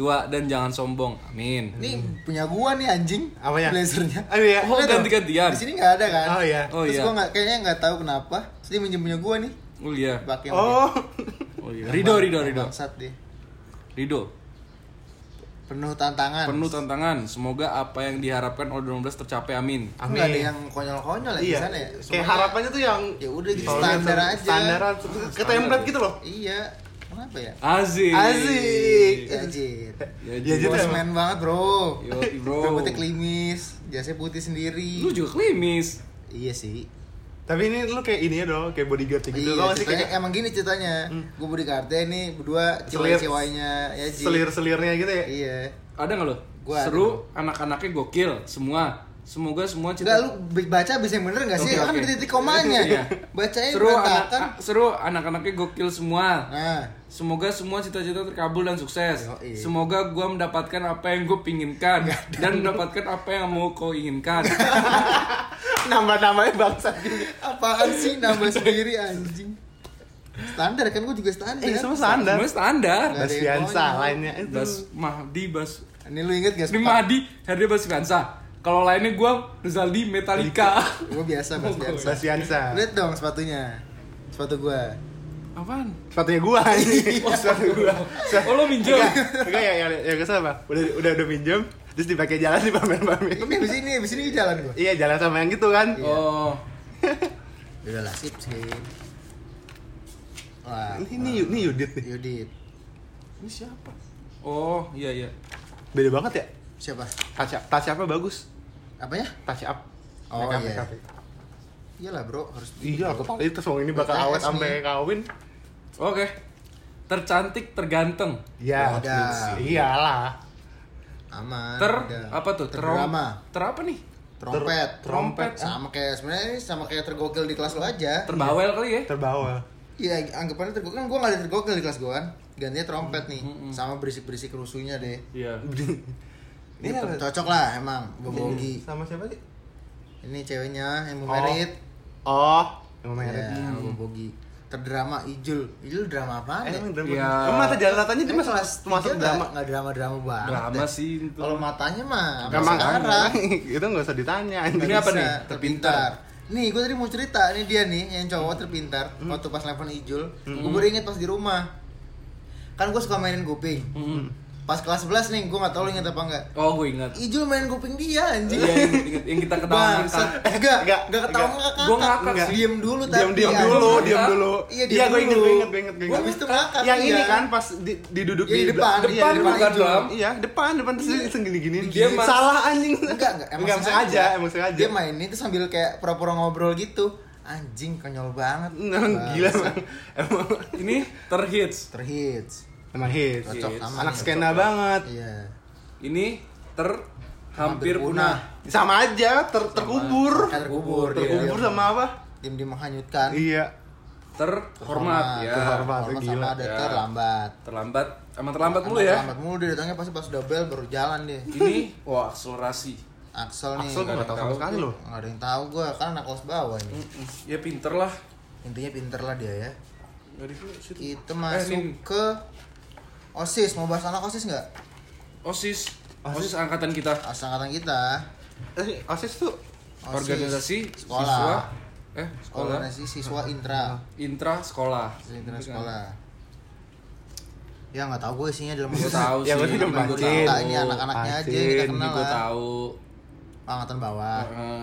tua dan jangan sombong. Amin. Ini punya gua nih anjing. Apanya? Blazernya. Oh iya. Oh, ganti-gantian. Di sini nggak ada kan? Oh iya. Oh Terus iya. gua nggak kayaknya nggak tahu kenapa. Terus dia minjem punya gua nih. Oh iya. Pakai. Oh. Oh iya. Rido, Rido, Rido. Bangsat deh. Rido. Penuh tantangan. Penuh tantangan. Semoga apa yang diharapkan oleh 2012 tercapai. Amin. Nggak ada yang konyol-konyol ya di Iya. sana ya. Kayak Semuanya- harapannya tuh yang Ya udah gitu standar tuh aja. Standaran ke template gitu loh. Iya. Kenapa ya? Azik. Asik. Anjir. Ya, Ya, gitu Bos emang. man banget bro. Yo, bro. Rambutnya klimis, jasnya putih sendiri. Lu juga klimis. Iya sih. Tapi ini lu kayak ini ya dong, kayak bodyguard gitu. iya, Tau gak sih ceritanya kayak emang gini ceritanya. Gue bodyguardnya nih berdua cewek-ceweknya ya Ji. selir-selirnya gitu ya. Iya. Ada nggak lo? Gua Seru, anak-anaknya gokil, semua. Semoga semua Enggak cita lu baca bisa yang bener gak sih? Oke, kan oke. ada titik komanya. Iya. Bacanya seru anak berantakan. a- seru anak-anaknya gokil semua. Nah, Semoga semua cita-cita terkabul dan sukses. Yoi. Semoga gua mendapatkan apa yang gue pinginkan dan mendapatkan apa yang mau kau inginkan. Nambah-nambahnya bangsat juga. apaan sih nambah sendiri anjing? Standar kan gue juga standar. Eh, semua standar. Semua standar. Bas Fiansa lainnya itu. Bas Mahdi, Bas Ini lu inget gak Ini Mahdi, Herdi Bas Fiansa. Kalau lainnya gua Rizaldi Metallica. Gue biasa Mas biasa. Bas Fiansa. Lihat dong sepatunya. Sepatu gua. Apaan? Sepatunya gua anjing. Sepatu gua. Oh lo minjem? Enggak, enggak ya, ya, ya kesel apa? Udah udah udah minjem, terus dipakai jalan di pamer-pamer. Ini abis ini, abis ini jalan gua. Iya, jalan sama yang gitu kan. Oh. Udah lah sip sip. Wah. Ini ini, ini Yudit nih. Yudit. Ini siapa? Oh, iya iya. Beda banget ya? Siapa? Touch up, touch up bagus. Apanya? Touch up. Oh, Make up, iya. make up. Iyalah bro, harus Iya, totalitas wong ini bakal awet sampai kawin. Oke. Tercantik, terganteng. Iya, Udah. iyalah. aman. Ter udah. apa tuh? Ter Terdrama. Ter apa nih? Trompet. Trompet. Sama kayak sebenarnya sama kayak tergokil di kelas lo aja. Terbawel kali ya? Terbawa. Iya, anggapannya tergokil kan gue gak ada tergokil di kelas gue kan. Gantinya trompet nih, sama berisik-berisik rusuhnya deh. Iya. Ini Ini apa? cocok lah emang, bobogi. Sama siapa sih? Ini ceweknya yang mau Oh. merit. Oh, yang merit. Ya, sama bobogi. Terdrama Ijul. Ijul drama apa? Eh, emang drama. Iya. Emang mata jalan dia Ini masuk kelas masuk drama. nggak- nggak drama-drama banget. Drama sih itu. Kalau matanya mah sampai Emang sekarang. itu nggak usah ditanya. Ini apa nih? Terpintar. Nih, gue tadi mau cerita nih dia nih yang cowok terpintar waktu pas telepon Ijul. Gue baru inget pas di rumah. Kan gue suka mainin kuping. Pas kelas 11 nih, gue gak tau lu inget apa enggak. Oh, gue ingat. Ijul main kuping dia anjing. Iya, yang, yang- yang kita ketawa ngakak. Enggak, Enggak, enggak ketawa enggak. ngakak. Gua ngakak Enggak. sih. Diem dulu tapi diam anjing. dulu, Ngakak. diam dulu. Iya, diam gue inget, dulu. gue inget, gue inget, gue Gua inget. habis itu ngakak Yang ini kan pas di, diduduk Iya, di depan. Iya, Depan, di depan bukan Ijul. dalam. Iya, depan, depan terus gini-gini. Dia mas- salah anjing. Enggak, enggak, emang Enggak sengaja, emang sengaja. Dia main itu sambil kayak pura-pura ngobrol gitu. Anjing konyol banget. Emang gila. Emang Ini terhits. Terhits. Emang hits. Cocok Hits. sama Anak nih. skena banget. Iya. Ini ter hampir punah. Sama aja, ter terkubur. Kayak terkubur dia. Terkubur sama apa? Tim-tim menghanyutkan. Iya. Terhormat ya. Terhormat. Hormat gila. sama ada Ya. terlambat. Terlambat, emang terlambat mulu Sama ya. Terlambat mulu dia datangnya pasti pas udah bel baru jalan dia. Ini wah akselerasi. Axel nih. Axel gue gak tau sama sekali loh. Nggak ada yang tahu gua kan anak kelas bawah ini. Ya pinter lah. Intinya pinter lah dia ya. Di situ. Kita masuk ini. ke OSIS. Mau bahas anak OSIS nggak? OSIS. OSIS angkatan kita. Angkatan kita. Eh, OSIS tuh OSIS. Organisasi sekolah. siswa eh sekolah Organisasi siswa intra. intra sekolah. Intra sekolah. Ya nggak tahu gue isinya dalam Gue tahu Ya, sih. sih udah Gua pancing. tahu. Ini anak-anaknya aja kita Ini kenal gue tahu. Angkatan bawah. Gua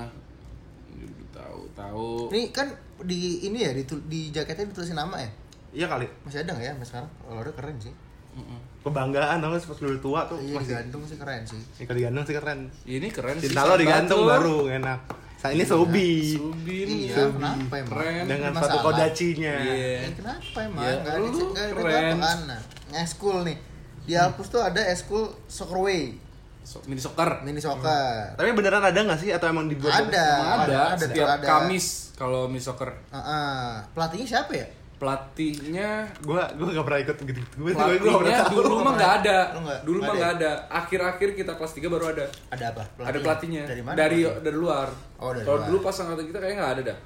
tahu, tahu. Ini kan di ini ya di, di jaketnya ditulisin nama ya? Iya kali. Masih ada nggak ya sampai sekarang? Kalau ada keren sih. Mm-mm. Kebanggaan dong pas lu udah tua tuh Iya masih. digantung sih keren sih. Ya, kalau digantung sih keren. Ini keren sih. Cinta lo digantung lo. baru enak. Saat ini Sobi Subin. Iya, kenapa emang? Keren. dengan Masalah. satu kodacinya. Iya. Eh, kenapa emang? Ya, Nggak ada nggak ada apa kan? Nah, eskul nih. Di Alpus tuh ada eskul Soccerway, So- mini soccer. mini soccer. Tapi beneran ada nggak sih atau emang dibuat? Ada. Emang ada, ada, setiap ada. Kamis kalau mini soccer. Heeh. Pelatihnya siapa ya? Pelatihnya Gua gua gak pernah ikut gitu. Gue Pelatihnya dulu mah nggak ada. Dulu mah Nggak ada. Akhir-akhir kita kelas 3 baru ada. Ada apa? Ada pelatihnya. Dari mana? Dari pelatihnya? dari luar. Oh, dari Kalau luar. dulu pas angkatan kita kayaknya nggak ada dah.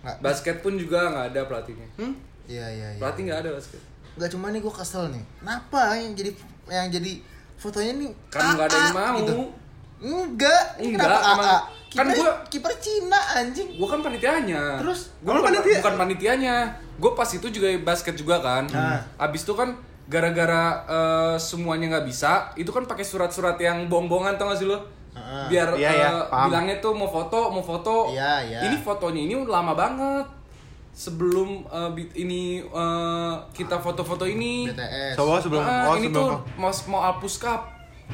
Nggak. Basket pun juga nggak ada pelatihnya. Hmm? Iya, iya, iya. Pelatih nggak ada basket. Nggak cuma nih gue kesel nih. Kenapa yang jadi yang jadi fotonya nih Kan nggak ada yang mau. gitu? Enggak. Enggak, kenapa emang- Kan Kiper- gua- kiper Cina anjing. Gue kan panitianya. Terus? gue bukan, panitia? bukan panitianya. Gue pas itu juga basket juga kan. Nah. Abis itu kan gara-gara eh, semuanya nggak bisa, itu kan pakai surat-surat yang bohong-bohongan tau gak sih lo? Heeh. Biar Iya, eh, iya, paham. bilangnya tuh mau foto, mau foto. Iya, iya. Ini fotonya ini udah lama banget. Sebelum eh, bit- ini eh, kita foto-foto ini. BTS. Sebelum Ah, oh ini sebelum tuh mau mau Alpus Cup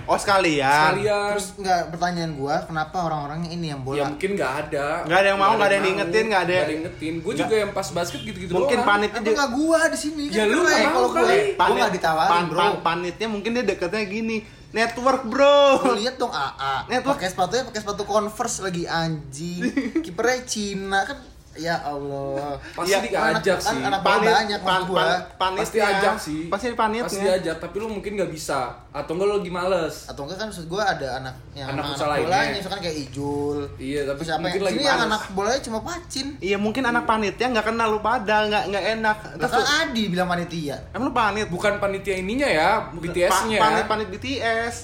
oh sekalian. sekalian. Terus enggak pertanyaan gua, kenapa orang-orangnya ini yang ya bola? mungkin nggak ada Nggak ada yang mau, nggak ada yang diingetin, nggak ada- nggak ada yang ingetin gue nggak- juga yang pas basket gitu-gitu Mungkin doang. panitnya Apa dia enggak gua di sini? Ya, Kan lu keren nggak mau kalau gua. kali. Gua enggak ditawarin, pan- Bro. pan- panitnya mungkin dia deketnya gini. Network, Bro. Lu lihat dong AA. Network. Pakai sepatunya pakai sepatu Converse lagi anjing. Kipernya Cina kan ya Allah. pasti Iya, diajak anak- sih anak- Panit, banyak pan, pan, panitnya. pasti ajak sih Pasti panitnya. pasti diajak tapi lu mungkin nggak bisa atau enggak lu lagi males Atau enggak kan maksud gua ada anak yang Anak anak, bolanya misalkan kayak Ijul. iya tapi Terus apa mungkin yang lagi sini yang males anak bolanya cuma pacin. Iya mungkin anak panitnya nggak kenal lu pada, nggak nggak enak. Terus kan Adi bilang panitia. emang lu panit? bukan panitia ininya ya BTS-nya Pa- panit ya panit BTS.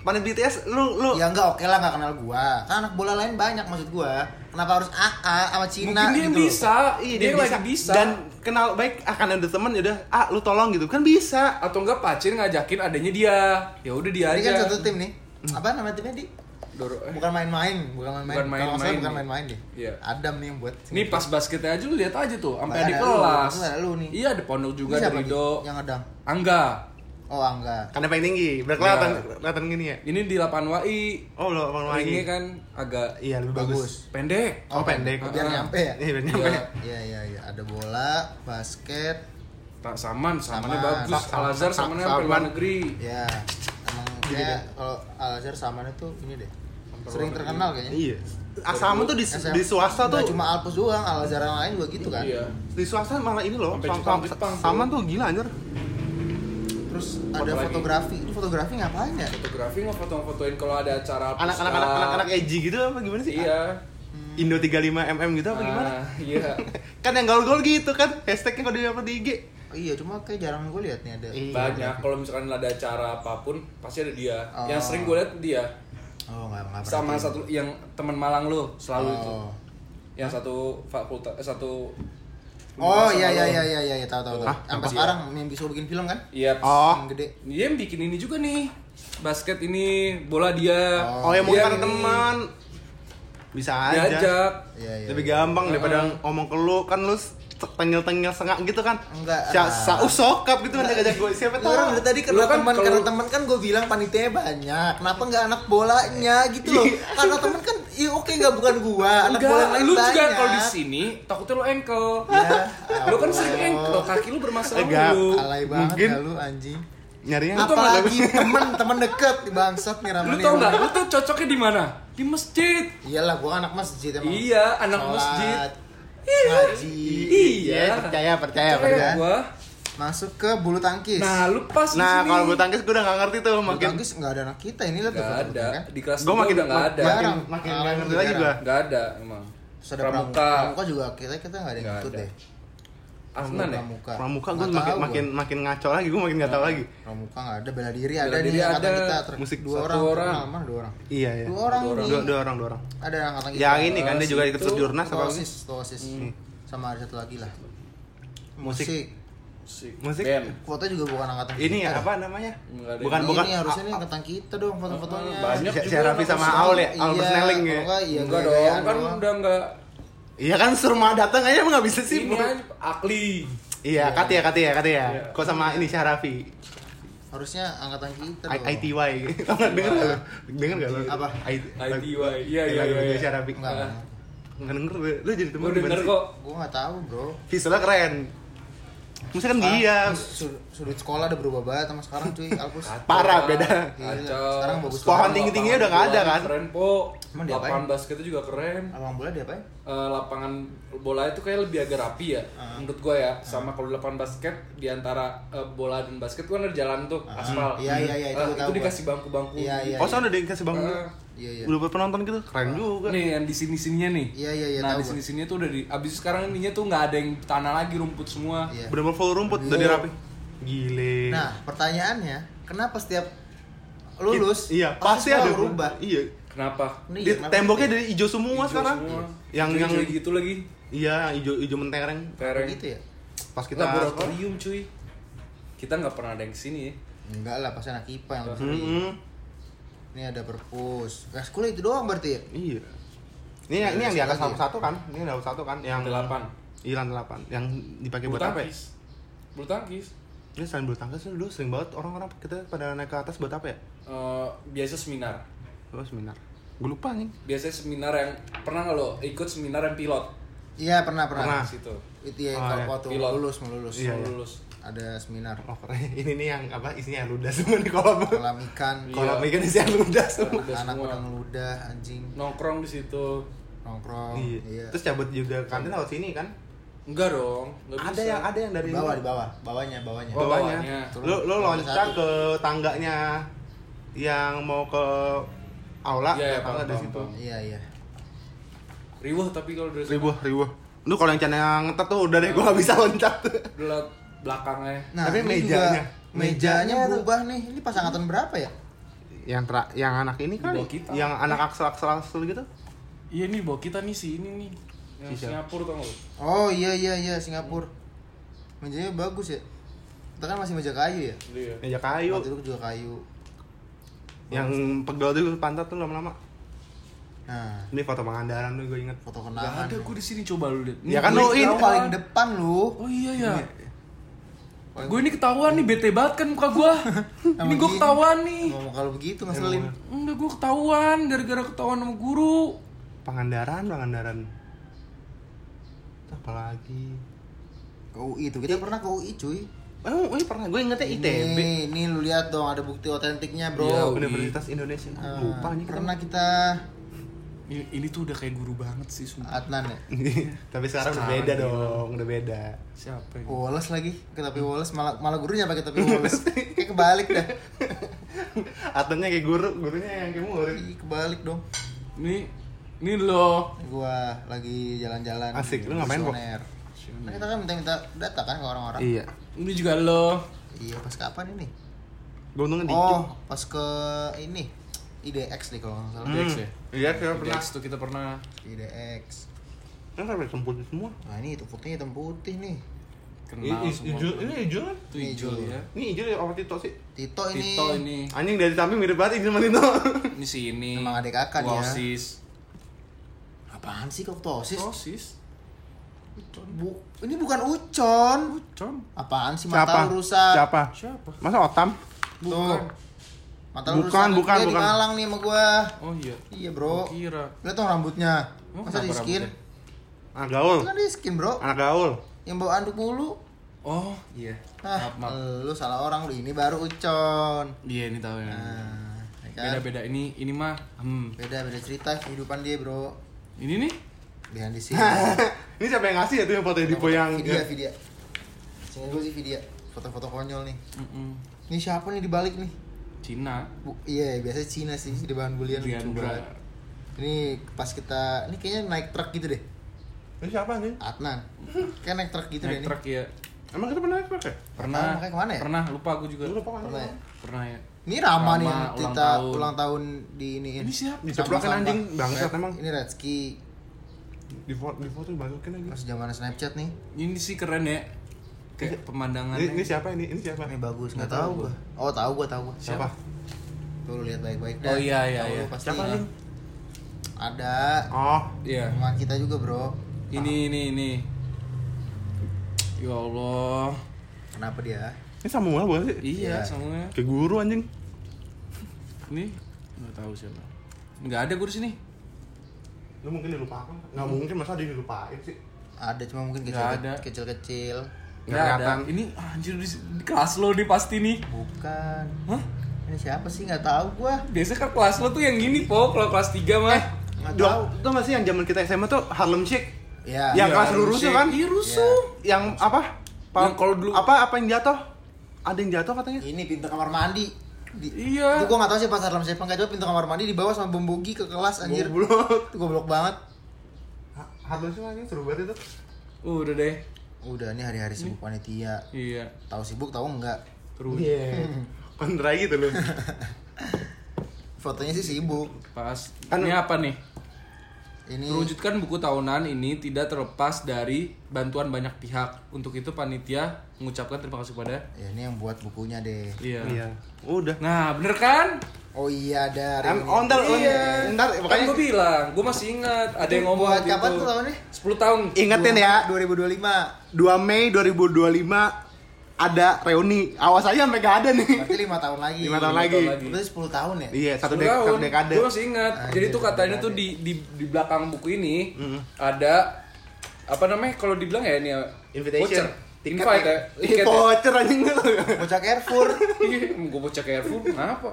Panit BTS lu lu Ya enggak oke lah enggak kenal gua. Kan anak bola lain banyak maksud gua. Kenapa harus AA sama Cina mungkin dia gitu? bisa Iya, dia, lagi bisa Dan kenal baik akan ada teman ya udah, ah lu tolong gitu kan bisa. atau enggak pacin ngajakin adanya dia ya udah dia Ini aja kan satu tim nih. Apa nama timnya di? Doro, eh. Bukan main-main, bukan main-main. Bukan main-main bukan nih. main-main deh. Iya. Adam nih yang buat. Ini pas basketnya aja lu lihat aja tuh, sampai di kelas. lu nih. Iya, ada pondok juga Ini ada nih Rido. Yang ngedang. Angga. Oh, enggak. Karena paling tinggi, biar kelihatan Iya. gini ya. Ini di 8 WI. Oh, lu abang Ringnya lagi. kan agak Iya, lebih bagus. Bagus. pendek. Oh, pendek. Biar Ah. nyampe ya. Iya, biar nyampe. Iya. Iya, iya, iya. Ada bola, basket. Tak saman, samannya Saman. bagus. Sa- Al Azhar sa- samannya sa- sampai luar negeri. Ya. Emang kayak kalau Al Azhar sama itu ini deh. Sering terkenal kayaknya. Iya. Asama tuh di, SM. di swasta tuh cuma Alpus doang, Al Azhar yang lain juga gitu kan. Iya. di swasta malah ini loh Sampai sam- Jepang- sam- Jepang tuh. saman tuh gila anjir Terus ada Apalagi? fotografi. Ini fotografi ngapain ya? Fotografi nggak foto-fotoin kalau ada acara anak-anak pusat. anak anak edgy gitu apa gimana sih Iya. Indo 35 mm gitu apa gimana Ah, Iya. kan yang gaul-gaul gitu kan hashtagnya kalau di upload di IG Oh, iya, cuma kayak jarang gue lihat nih ada. Iya. Banyak kalau misalkan ada acara apa pun pasti ada dia. Oh. Yang sering gue lihat dia. Oh, enggak enggak Sama satu yang teman Malang lu selalu itu. Oh. Yang satu fakultas eh, satu Oh iya iya iya iya iya tahu tahu tahu. Sampai Apa? sekarang yang bisa bikin film kan? Iya. oh Yang gede. Dia yang bikin ini juga nih. Basket ini, bola dia. Oh. oh ya Dia karena ini teman bisa aja Diajak. Iya iya. lebih iya. gampang daripada Heeh. ngomong ke lu kan lu tengil-tengil sengak gitu kan Enggak, Sa ah. sa sokap gitu kan ajak gue siapa Lu orang tahu dari tadi karena kan teman kalau- karena teman kan gue bilang panitianya banyak. Kenapa nggak anak bolanya gitu loh? karena teman kan Iya oke nggak bukan gua, anak bola lain lu juga kalau di sini takutnya lu engkel. Ya, Lu kan sering engkel, kaki lu bermasalah Enggak. lu. Alay banget Mungkin- dah lu anjing. Nyarinya nggak Apalagi temen temen deket di bangsat nih Lu tau nggak? Lu tuh cocoknya di mana? Di masjid. Iyalah gua anak masjid emang. Iya, anak Sholat, masjid. Ngaji. Iya. percaya, percaya, Percaya percaya. gua. Masuk ke bulu tangkis. Nah, lu pas Nah, kalau bulu tangkis gue udah gak ngerti tuh bulu makin tangkis nggak ada anak kita ini lah tuh foto-foto, ada. kan. Di kelas gue gua makin udah nggak ada. makin makin nggak ngerti lagi gua. Nggak ada emang. Ada Pramuka. pramuka. Juga kita kita nggak ada yang ikut deh. Afnan ya? Pramuka. Pramuka gue makin makin gua. makin ngaco lagi, gue makin nggak tahu lagi. Pramuka nggak ada bela diri ada Bela nih diri ada. kita ter- Musik dua orang. orang. Dua orang? Iya ya. Dua orang Dua orang. Dua, dua orang, dua orang. Ada angkatan kita. Yang ini kan dia juga ikut jurnas apa lagi? Tosis, tosis. Sama ada satu lagi lah. Musik. Musik. Musik. Foto juga bukan angkatan Ini kita. apa namanya? Ada Bukan ini bukan. harusnya nih angkatan kita dong foto-fotonya. Banyak juga. si Raffi sama Aul ya? musik. Albert Snelling ya? iya, Enggak dong, kan udah enggak Iya kan surma datang aja emang nggak bisa sih. ini aja Akli. Iya, Kati ya, Kati ya, Kati ya. Iya. Kok sama ini Syarafi. Harusnya angkatan kita I- dong. ITY. Tau nggak denger nggak lo? Denger nggak lo? Apa? I- ITY. Iya, iya, iya, iya. Syarafi. Enggak. enggak. Nggak denger lu. Lu jadi temen Gue denger kok. Gua nggak tahu, Bro. Visualnya keren. Musik kan Ah, dia. sud- Sudut sekolah udah berubah banget sama sekarang cuy, Alpus. Parah, beda. Kacau. sekarang bagus Pohon banget. tinggi-tingginya udah nggak ada kan? Keren po. Emang diapain? Lapangan basketnya juga keren. Abang bola dia apa Eh, lapangan bola itu kayak lebih agak rapi ya Ah. menurut gue ya sama kalau lapangan basket di antara eh, bola dan basket kan ada jalan tuh aspal Iya, iya, iya, itu tahu gua. dikasih bangku-bangku Iya, iya. Oh, soalnya udah dikasih bangun. Eh, Iya, iya. Udah buat penonton gitu, keren juga. nih yang di sini sininya nih Iya, iya, iya, nah di sini sininya tuh udah di abis sekarang ininya tuh nggak ada yang tanah lagi rumput semua Iya. Bener-bener full rumput, udah Iya. dirapi. Gile. Nah, pertanyaannya, kenapa setiap lulus iya, pasti ada berubah? Iya. Kenapa Nih, Di kenapa temboknya gitu? dari hijau semua Hijau sekarang. semua. Yang yang Hijau-hijau gitu lagi iya, hijau hijau mentereng. Tereng. gitu ya? Pas kita laboratorium cuy kita nggak pernah ada yang ke sini ya Enggak lah, pasti anak IPA yang lebih Hmm, hmm. Ini ada perpus. Nah, sekolah itu doang berarti ya? Iya. Ini yang ini yang di atas satu kan? Ini lantai satu kan? Yang Delapan. Iya lantai delapan. Yang dipakai bulu buat apa? ya? tangkis bulu tangkis Ini selain bulu tangkis dulu sering banget orang-orang kita pada naik ke atas buat apa ya? Eh, biasa seminar Oh seminar. Gue lupa nih. biasanya seminar yang pernah nggak lo ikut seminar yang pilot Iya, pernah, pernah. Pernah. di situ Itu ya Oh, kalau iya. waktu Pilot. lulus mau lulus. Iya, iya. lulus Ada seminar. Oh. Ini nih yang apa isinya ludah semua di kolam. Kolam ikan, Iya. Kolam ikan isinya ludah semua. Udah anak semua. udah ngeludah, anjing, nongkrong di situ nongkrong. Iya. Iya. Terus cabut juga kantin lewat sini kan? enggak dong nggak Ada bisa. yang ada yang dari bawah, di bawah, bawahnya, bawahnya. Oh, bawahnya. bawahnya. Lo lo Turun. loncat ke tangganya yang mau ke aula, Iya, iya, paham, dari paham, situ. paham. Iya, iya. riuh tapi kalau dari sana Ribuh, ribuh. Lu kalau yang channel ngetet tuh udah deh gua gak bisa loncat. lewat belakangnya Nah, Tapi mejanya. juga, mejanya berubah nih. Ini pas angkatan berapa ya? yang tra yang anak ini kan kita. yang anak aksel aksel aksel gitu iya nih bawa kita nih si ini nih yang Si? Singapura tau lo Oh iya iya iya Singapura. Mejanya bagus ya. Kita kan masih meja kayu ya. Iya. meja kayu Waktu itu juga kayu. Yang pegel tuh pantat tuh lama-lama Nah, ini foto Pangandaran tuh gue inget foto Gak kenangan. ada gue di sini coba lu lihat. Ya kan lu Ini paling depan lu. Oh iya ya. Gue ini ketahuan nih bete banget kan muka gue. ini gue ketahuan nih. Ngomong kalau begitu ngeselin. Enggak gue ketahuan gara-gara ketahuan sama guru. Pangandaran Pangandaran apa lagi Ke UI itu kita pernah ke UI cuy. Oh ini pernah gue ingetnya ITB Nih, nih lu lihat dong ada bukti otentiknya, Bro. Iya, Universitas Indonesia Ah, lupa nih pernah kita Ini, ini tuh udah kayak guru banget sih sumpah. Adnan ya. tapi sekarang, udah Sekarang beda gila. dong udah beda Siapa ini? Wallace lagi, ke tapi Wallace malah malah gurunya pakai tapi Wallace. Kayak kebalik dah. atenya kayak guru gurunya yang kayak murid Ih, kebalik dong. Ini ini loh. Gua lagi jalan-jalan. Asik, lu ngapain, Bo? Visioner. Nah, kita kan minta-minta data kan ke orang-orang. iya Ini juga lo. Iya, pas kapan ini? gue untungnya dikit Oh, pas ke ini IDX deh kalau nggak salah. Hmm. Dex ya? iya saya pernah Dex tuh kita pernah. IDX. kan sampai semput semua Nah ini itu putihnya hitam putih nih. Kenal semua. hijau ini hijau kan Itu hijau ya. ini hijau ya apa Tito sih Tito ini. Tito ini. anjing dari samping mirip banget hijau sama Tito Ini si ini. Emang adik kakak dia. Osis. Apaan sih kok tosis? Osis. Bu, ini bukan ucon. Con. Apaan sih siapa mata lu rusak? siapa Siapa? masa otam Tuh. Mata Bukan, bukan, Dia di bukan. Malang nih sama gua. Oh iya. Iya, Bro. Kira. Lihat dong rambutnya. Oh, Masa di skin? Anak gaul. Kan di skin, Bro. Anak gaul. Yang bawa anduk mulu. Oh iya. Ah, Maaf, maaf. lu salah orang lu. Ini baru Ucon. Iya ini tahu ya. Nah, ya kan? Beda beda ini ini mah. Hmm. Beda beda cerita kehidupan dia, Bro. Ini nih. Behind the scene. Ini siapa yang ngasih ya tuh yang foto Dipo yang Vidya, Vidya. Sini gue sih Vidya. Foto-foto konyol nih. Mm-mm. Ini siapa nih di balik nih? Cina. Bu, iya, biasanya Cina sih di bahan bulian banget. Ini pas kita, ini kayaknya naik truk gitu deh. Ini siapa nih? Adnan. Kayak naik truk gitu Naik deh truk ya. Emang kita pernah naik truk ya? Pernah. tahu makanya ke mana ya? Pernah lupa gue juga. Lu lupa kan? Pernah ya? Pernah ya. Ini Rama, nih yang ulang kita tahun. ulang tahun di ini. Ini siapa? Diceplokin anjing, bangsat emang. Ini Redski. Di foto di foto dimasukin lagi. Pas zaman Snapchat nih. Ini sih keren ya. Kayak pemandangannya. Ini, ini siapa ini? Ini siapa? Ini bagus, nggak tahu gua. Oh, tahu gua, tahu gua. Siapa? Tuh lu lihat baik-baik Oh, iya, iya, Tahu iya. lu pasti. Siapa anjing? Ada. Oh, Iya. Teman kita juga, Bro. Ini ini ini. Ya Allah. Kenapa dia? ini Samuel bukan sih? Iya, Iya. semuanya. Kayak guru anjing. Ini nggak tahu siapa. Nggak ada di sini. Lu mungkin dilupakan. Enggak mungkin masa dia dilupain sih. Ada cuma mungkin Nggak kecil ada. kecil-kecil. Nggak Nggak ada. Ini anjir di, di kelas lo nih pasti nih. Bukan. Hah? Ini siapa sih? Nggak tahu gua. Biasanya kan kelas lo tuh yang gini, Po. Kalau kelas 3 mah. Nggak Dok, tahu. tau gak sih yang zaman kita SMA tuh Harlem Shake? Ya. Yang Iya, kelas lu rusuh kan? Iya, rusuh. Yang apa? Pa- Yang kalau dulu- apa apa yang jatuh? Ada yang jatuh katanya? Ini pintu kamar mandi. Di, Iya. Itu gua nggak tahu sih pas dalam siapa nggak coba pintu kamar mandi dibawa sama bom bogi ke kelas anjir. Goblok. Itu goblok banget. Ha- Harlem Shake lagi seru banget itu. Udah deh. Udah nih hari-hari sibuk panitia. Iya. Tahu sibuk tahu enggak? Terus Iya. Kontra gitu loh. Fotonya sih sibuk. pas. Kan- Ini apa nih? Ini Terwujudkan buku tahunan ini tidak terlepas dari bantuan banyak pihak. Untuk itu panitia mengucapkan terima kasih kepada ya ini yang buat bukunya deh. Iya. Iya. Udah. Nah, bener kan? Oh iya ada. Em, oh, ntar, Iya. ntar, Kan makanya gue bilang, gue masih ingat ada yang ngomong buat gitu. kapan tuh tahunnya? 10 tahun. ingetin ya, 2025. 2 Mei 2025 ada reuni. Awas aja sampai gak ada nih. Berarti lima tahun lagi. Lima tahun Lima lagi. tahun lagi. Berarti 10 tahun ya? Iya, satu, 10 dek tahun. satu dekade. Gue masih ingat. Anjir, Jadi tuh satu katanya dekade. tuh di di di belakang buku ini ada apa namanya kalau dibilang ya ini ya, Invitation. voucher. Tiket Invite ya. Ih, Tiket. ya. voucher anjing lu. Bocah Carrefour. Gue bocah Carrefour, kenapa?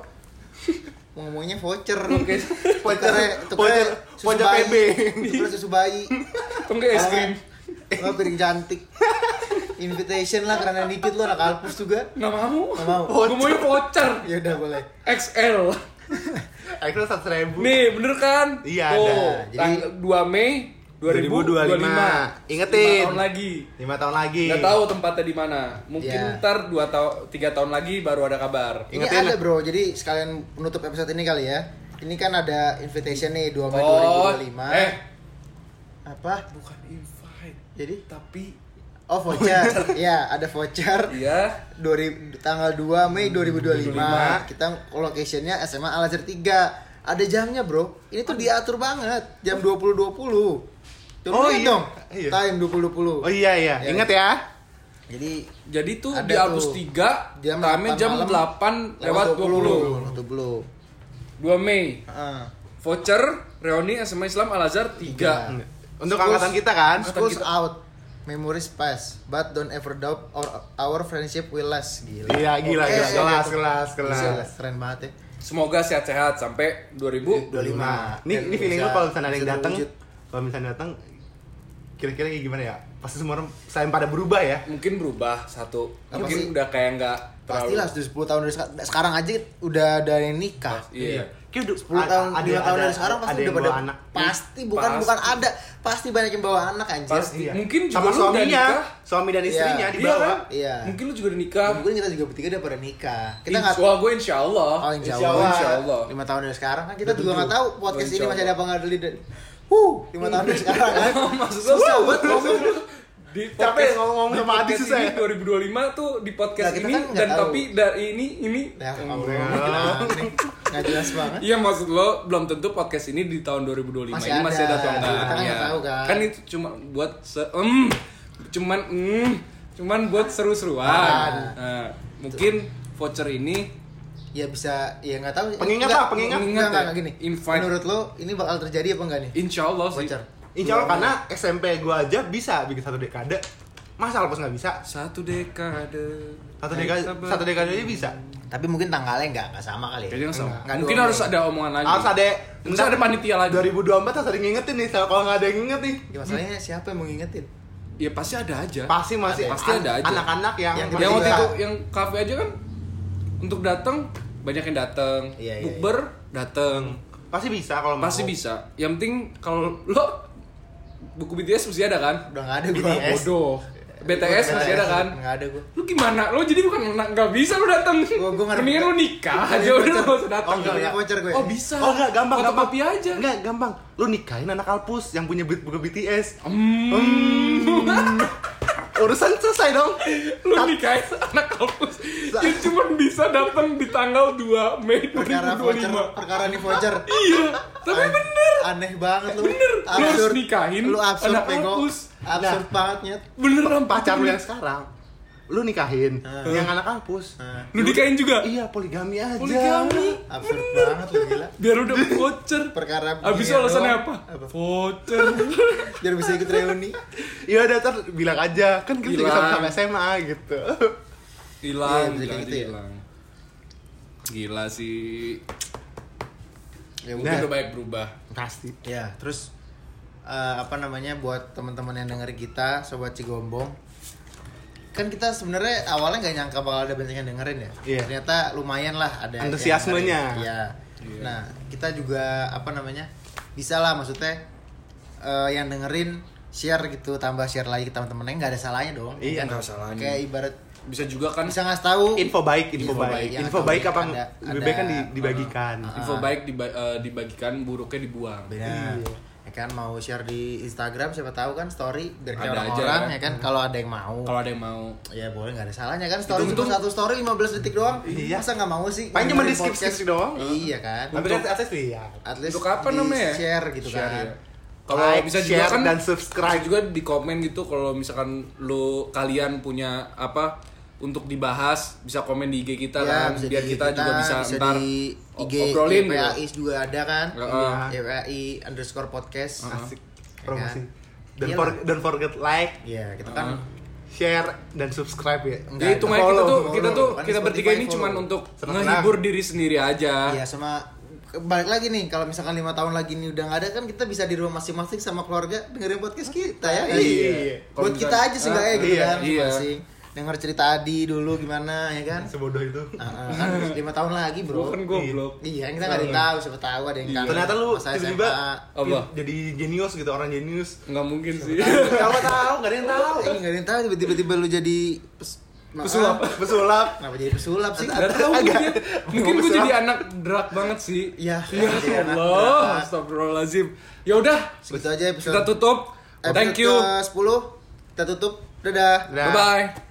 Ngomongnya voucher. Oke. Voucher, Voucher- voucher PB. Tukernya susu bayi. Atau enggak es krim? Piring cantik. Invitation lah karena dikit lo anak Alpus juga. Nggak mau. Nggak mau. Gue maunya voucher. Ya udah boleh. XL. Itu seratus ribu. Nih, bener kan? Iya, Tuh, ada. Jadi- 2 Mei 2025. 2025. Ingetin. 5 tahun lagi. Lima tahun lagi. Nggak tahu tempatnya di mana. Mungkin Iya. ntar 2 tahun 3 tahun lagi baru ada kabar. Ini Ingetin ada lah. bro, jadi sekalian menutup episode ini kali ya. Ini kan ada invitation nih 2 Mei Oh, 2025. eh Apa? bukan invite, Jadi tapi oh voucher. Iya, ada voucher. ya 2000 tanggal 2 Mei 2025. 2025. Kita locationnya SMA Al Azhar 3. Ada jamnya, Bro. Ini tuh diatur banget. Jam 20.20. Coba Oh, lihat iya. dong. Iya. Time 20.20. Oh iya iya, Ya. ingat ya. Jadi jadi tuh di Albus tuh. 3 Jam time 8 jam malam, 8 lewat 20. 20. 2 Mei. Heeh. Voucher reuni SMA Islam Al Azhar 3. Tiga. Untuk Schools- angkatan kita kan. Schools out. Memories pass, but don't ever doubt our, our friendship will last. Gila. Iya gila Oke, gila. oke. Kelas kelas Gila, kelas. Keren banget ya. Semoga sehat-sehat sampai 2025. 25. Ini ini feeling lu kalau misalnya ada yang datang, kalau misalnya datang kira-kira kayak gimana ya? Pasti semua orang selain pada berubah ya. Mungkin berubah satu. Apa Mungkin sih? udah kayak nggak Pastilah sudah 10 tahun dari sekarang. Sekarang aja udah ada yang nikah. Iya. Kayak udah 10 tahun, 5 tahun dari sekarang pasti ada udah pada anak. pasti bukan Pasti. bukan ada, pasti banyak yang bawa anak anjir. Pasti. Iya. Mungkin juga sama suaminya, nikah. suami dan istrinya Iya. dibawa. Iya kan? Iya. Mungkin lu juga udah nikah. Mungkin kita juga bertiga udah pada nikah. Kita nggak Wah, gue insya Allah. Oh, insya Allah. Allah. Insya Allah. 5 tahun dari sekarang kan kita juga nggak tahu podcast ini masih ada apa nggak dari. Huh, 5 tahun dari sekarang kan. Maksud gue. Di Capek ngomong di sama Adi podcast susah ini ya? 2025 tuh di podcast Nah, ini kan dan tahu. tapi dari ini ini Ya. Nggak jelas banget. Iya maksud lo belum tentu podcast ini di tahun 2025 Masih ini masih ada. ada tuangkan. Kita kan tahu, kan. Kan itu cuma buat se em cuman cuman buat seru-seruan. Ah. Nah, mungkin voucher ini ya bisa ya nggak tahu Pengingat Nggak, lah, pengingat. nggak, Pengingat nggak, ya? nggak, gini Invite. menurut lo ini bakal terjadi apa enggak nih Insya Allah sih. Bocor. Insya Allah karena SMP gua aja bisa bikin satu dekade. Masa Alpus nggak bisa? Satu dekade. Satu dekade, satu dekade aja bisa. tapi mungkin tanggalnya nggak nggak sama kali ya Kayaknya nggak sama. Nggak Mungkin dua harus ada omongan lagi. Harus ada Harus ada panitia lagi. 2024 harus ada yang ngingetin nih. Kalau nggak ada yang nginget nih, ya, masalahnya siapa yang mau ngingetin Ya pasti ada aja. pasti masih Ada. Pasti ada aja. anak-anak yang, Yang yang waktu itu yang kafe aja kan untuk datang banyak yang datang. Iya, iya, Bukber datang. pasti bisa kalau mau. Pasti bisa. Yang penting kalau lo buku BTS mesti ada kan? udah nggak ada gua BTS. Bodoh. BTS masih ada kan? nggak ada gua Lu gimana? Lu jadi bukan anak nggak bisa lu datang. Gua- gua ngerti. Mendingan lu nikah aja udah lu usah datang. Oh, enggak, punya voucher gue Oh bisa. Oh enggak, gampang, gampang. Fotokopi aja. Enggak, gampang. Lu nikahin anak Alpus yang punya buku buku BTS. Hmm. Urusan selesai dong. Lu nikahin anak kampus yang cuma bisa datang di tanggal 2 Mei perkara voucher 2025. perkara nih voucher Iya, tapi An- bener. aneh banget lu Bener. Lu harus absurd nikahin lu absurd anak kampus. absurd banget nyet Beneran Pacar lu yang sekarang. Lu nikahin Ah. yang anak Alpus. Nah, Lu nikahin juga? Iya, poligami aja. Poligami. absurd banget lu gila Biar udah voucher. perkara Abis alasannya apa? Apa? Voucher. biar bisa ikut reuni Iya udah ntar bilang aja kan kita juga Bilang. sama SMA gitu. Hilang, Iya, hilang, gitu ya. hilang. Gila sih. ya Mungkin udah udah banyak berubah. Pasti. ya terus eh, apa namanya buat teman-teman yang denger kita sobat cigombong kan kita sebenarnya awalnya nggak nyangka bakal ada banyak yang dengerin ya Iya. ternyata lumayan lah ada yang Antusiasmenya. Iya. nah kita juga apa namanya bisa lah maksudnya eh, yang dengerin share gitu tambah share lagi ke teman-temannya nggak ada salahnya dong Iya, kan? nggak ada salahnya. kayak ibarat Bisa juga kan bisa ngasih tahu Info baik, info, Info baik. baik, yang Info baik apa ada- lebih baik kan dibagikan. Ah. info baik diba- eh, dibagikan, buruknya dibuang. Benar. Iya. Ya kan mau share di Instagram siapa tahu kan story aja, orang-orang kan? ya kan kalau ada yang mau. Kalau ada yang mau. Ya boleh nggak ada salahnya kan story cuma satu story 15 detik doang. Iya. Masa nggak mau sih? Paling cuma di skip skip doang. Iya kan. Tapi kan atas lihat. At least Untuk apa namanya? Share gitu Share, kan. ya. Kalau Like, bisa juga share, kan dan subscribe. bisa juga di komen gitu kalau misalkan lu kalian punya apa untuk dibahas bisa komen di IG kita Ya, kan bisa biar di kita, juga bisa, ntar di IG obrolin YPAI gitu. juga ada kan. Heeh. YPAI underscore podcast. Asik. Ya Promosi. kan? Dan Iyalah. for, don't forget like, Iya, kita kan Heeh. share dan subscribe ya. Enggak, Ya itu kita follow, tuh follow. kita tuh Kan kita bertiga ini cuman untuk Senang-senang. menghibur diri sendiri aja. Iya sama balik lagi nih kalau misalkan lima tahun lagi nih udah nggak ada kan kita bisa di rumah masing-masing sama keluarga dengerin podcast kita ya Iya. buat Kalau kita aja sih nggak ya Ah, gitu iya, kan iya. masing denger cerita Adi dulu gimana ya kan Sebodoh itu. Kan lima tahun lagi bro kan goblok. iya kita nggak ada yang tahu siapa tahu ada yang Iya. kangen Ternyata lu tiba-tiba jadi jenius gitu, orang jenius. Nggak mungkin sih. Siapa tahu, gak ada yang tahu. Eh, nggak ada yang tahu tiba-tiba tiba lu jadi. Pesulap. Pesulap. kenapa jadi pesulap sih Gak tahu mungkin. Mungkin gue jadi anak drag banget sih. Iya, Ya anak Allah, drag. astagfirullahalazim. Ya udah, segitu aja episode kita tutup. Thank you. ke 10 kita tutup dadah Dadah. Bye bye.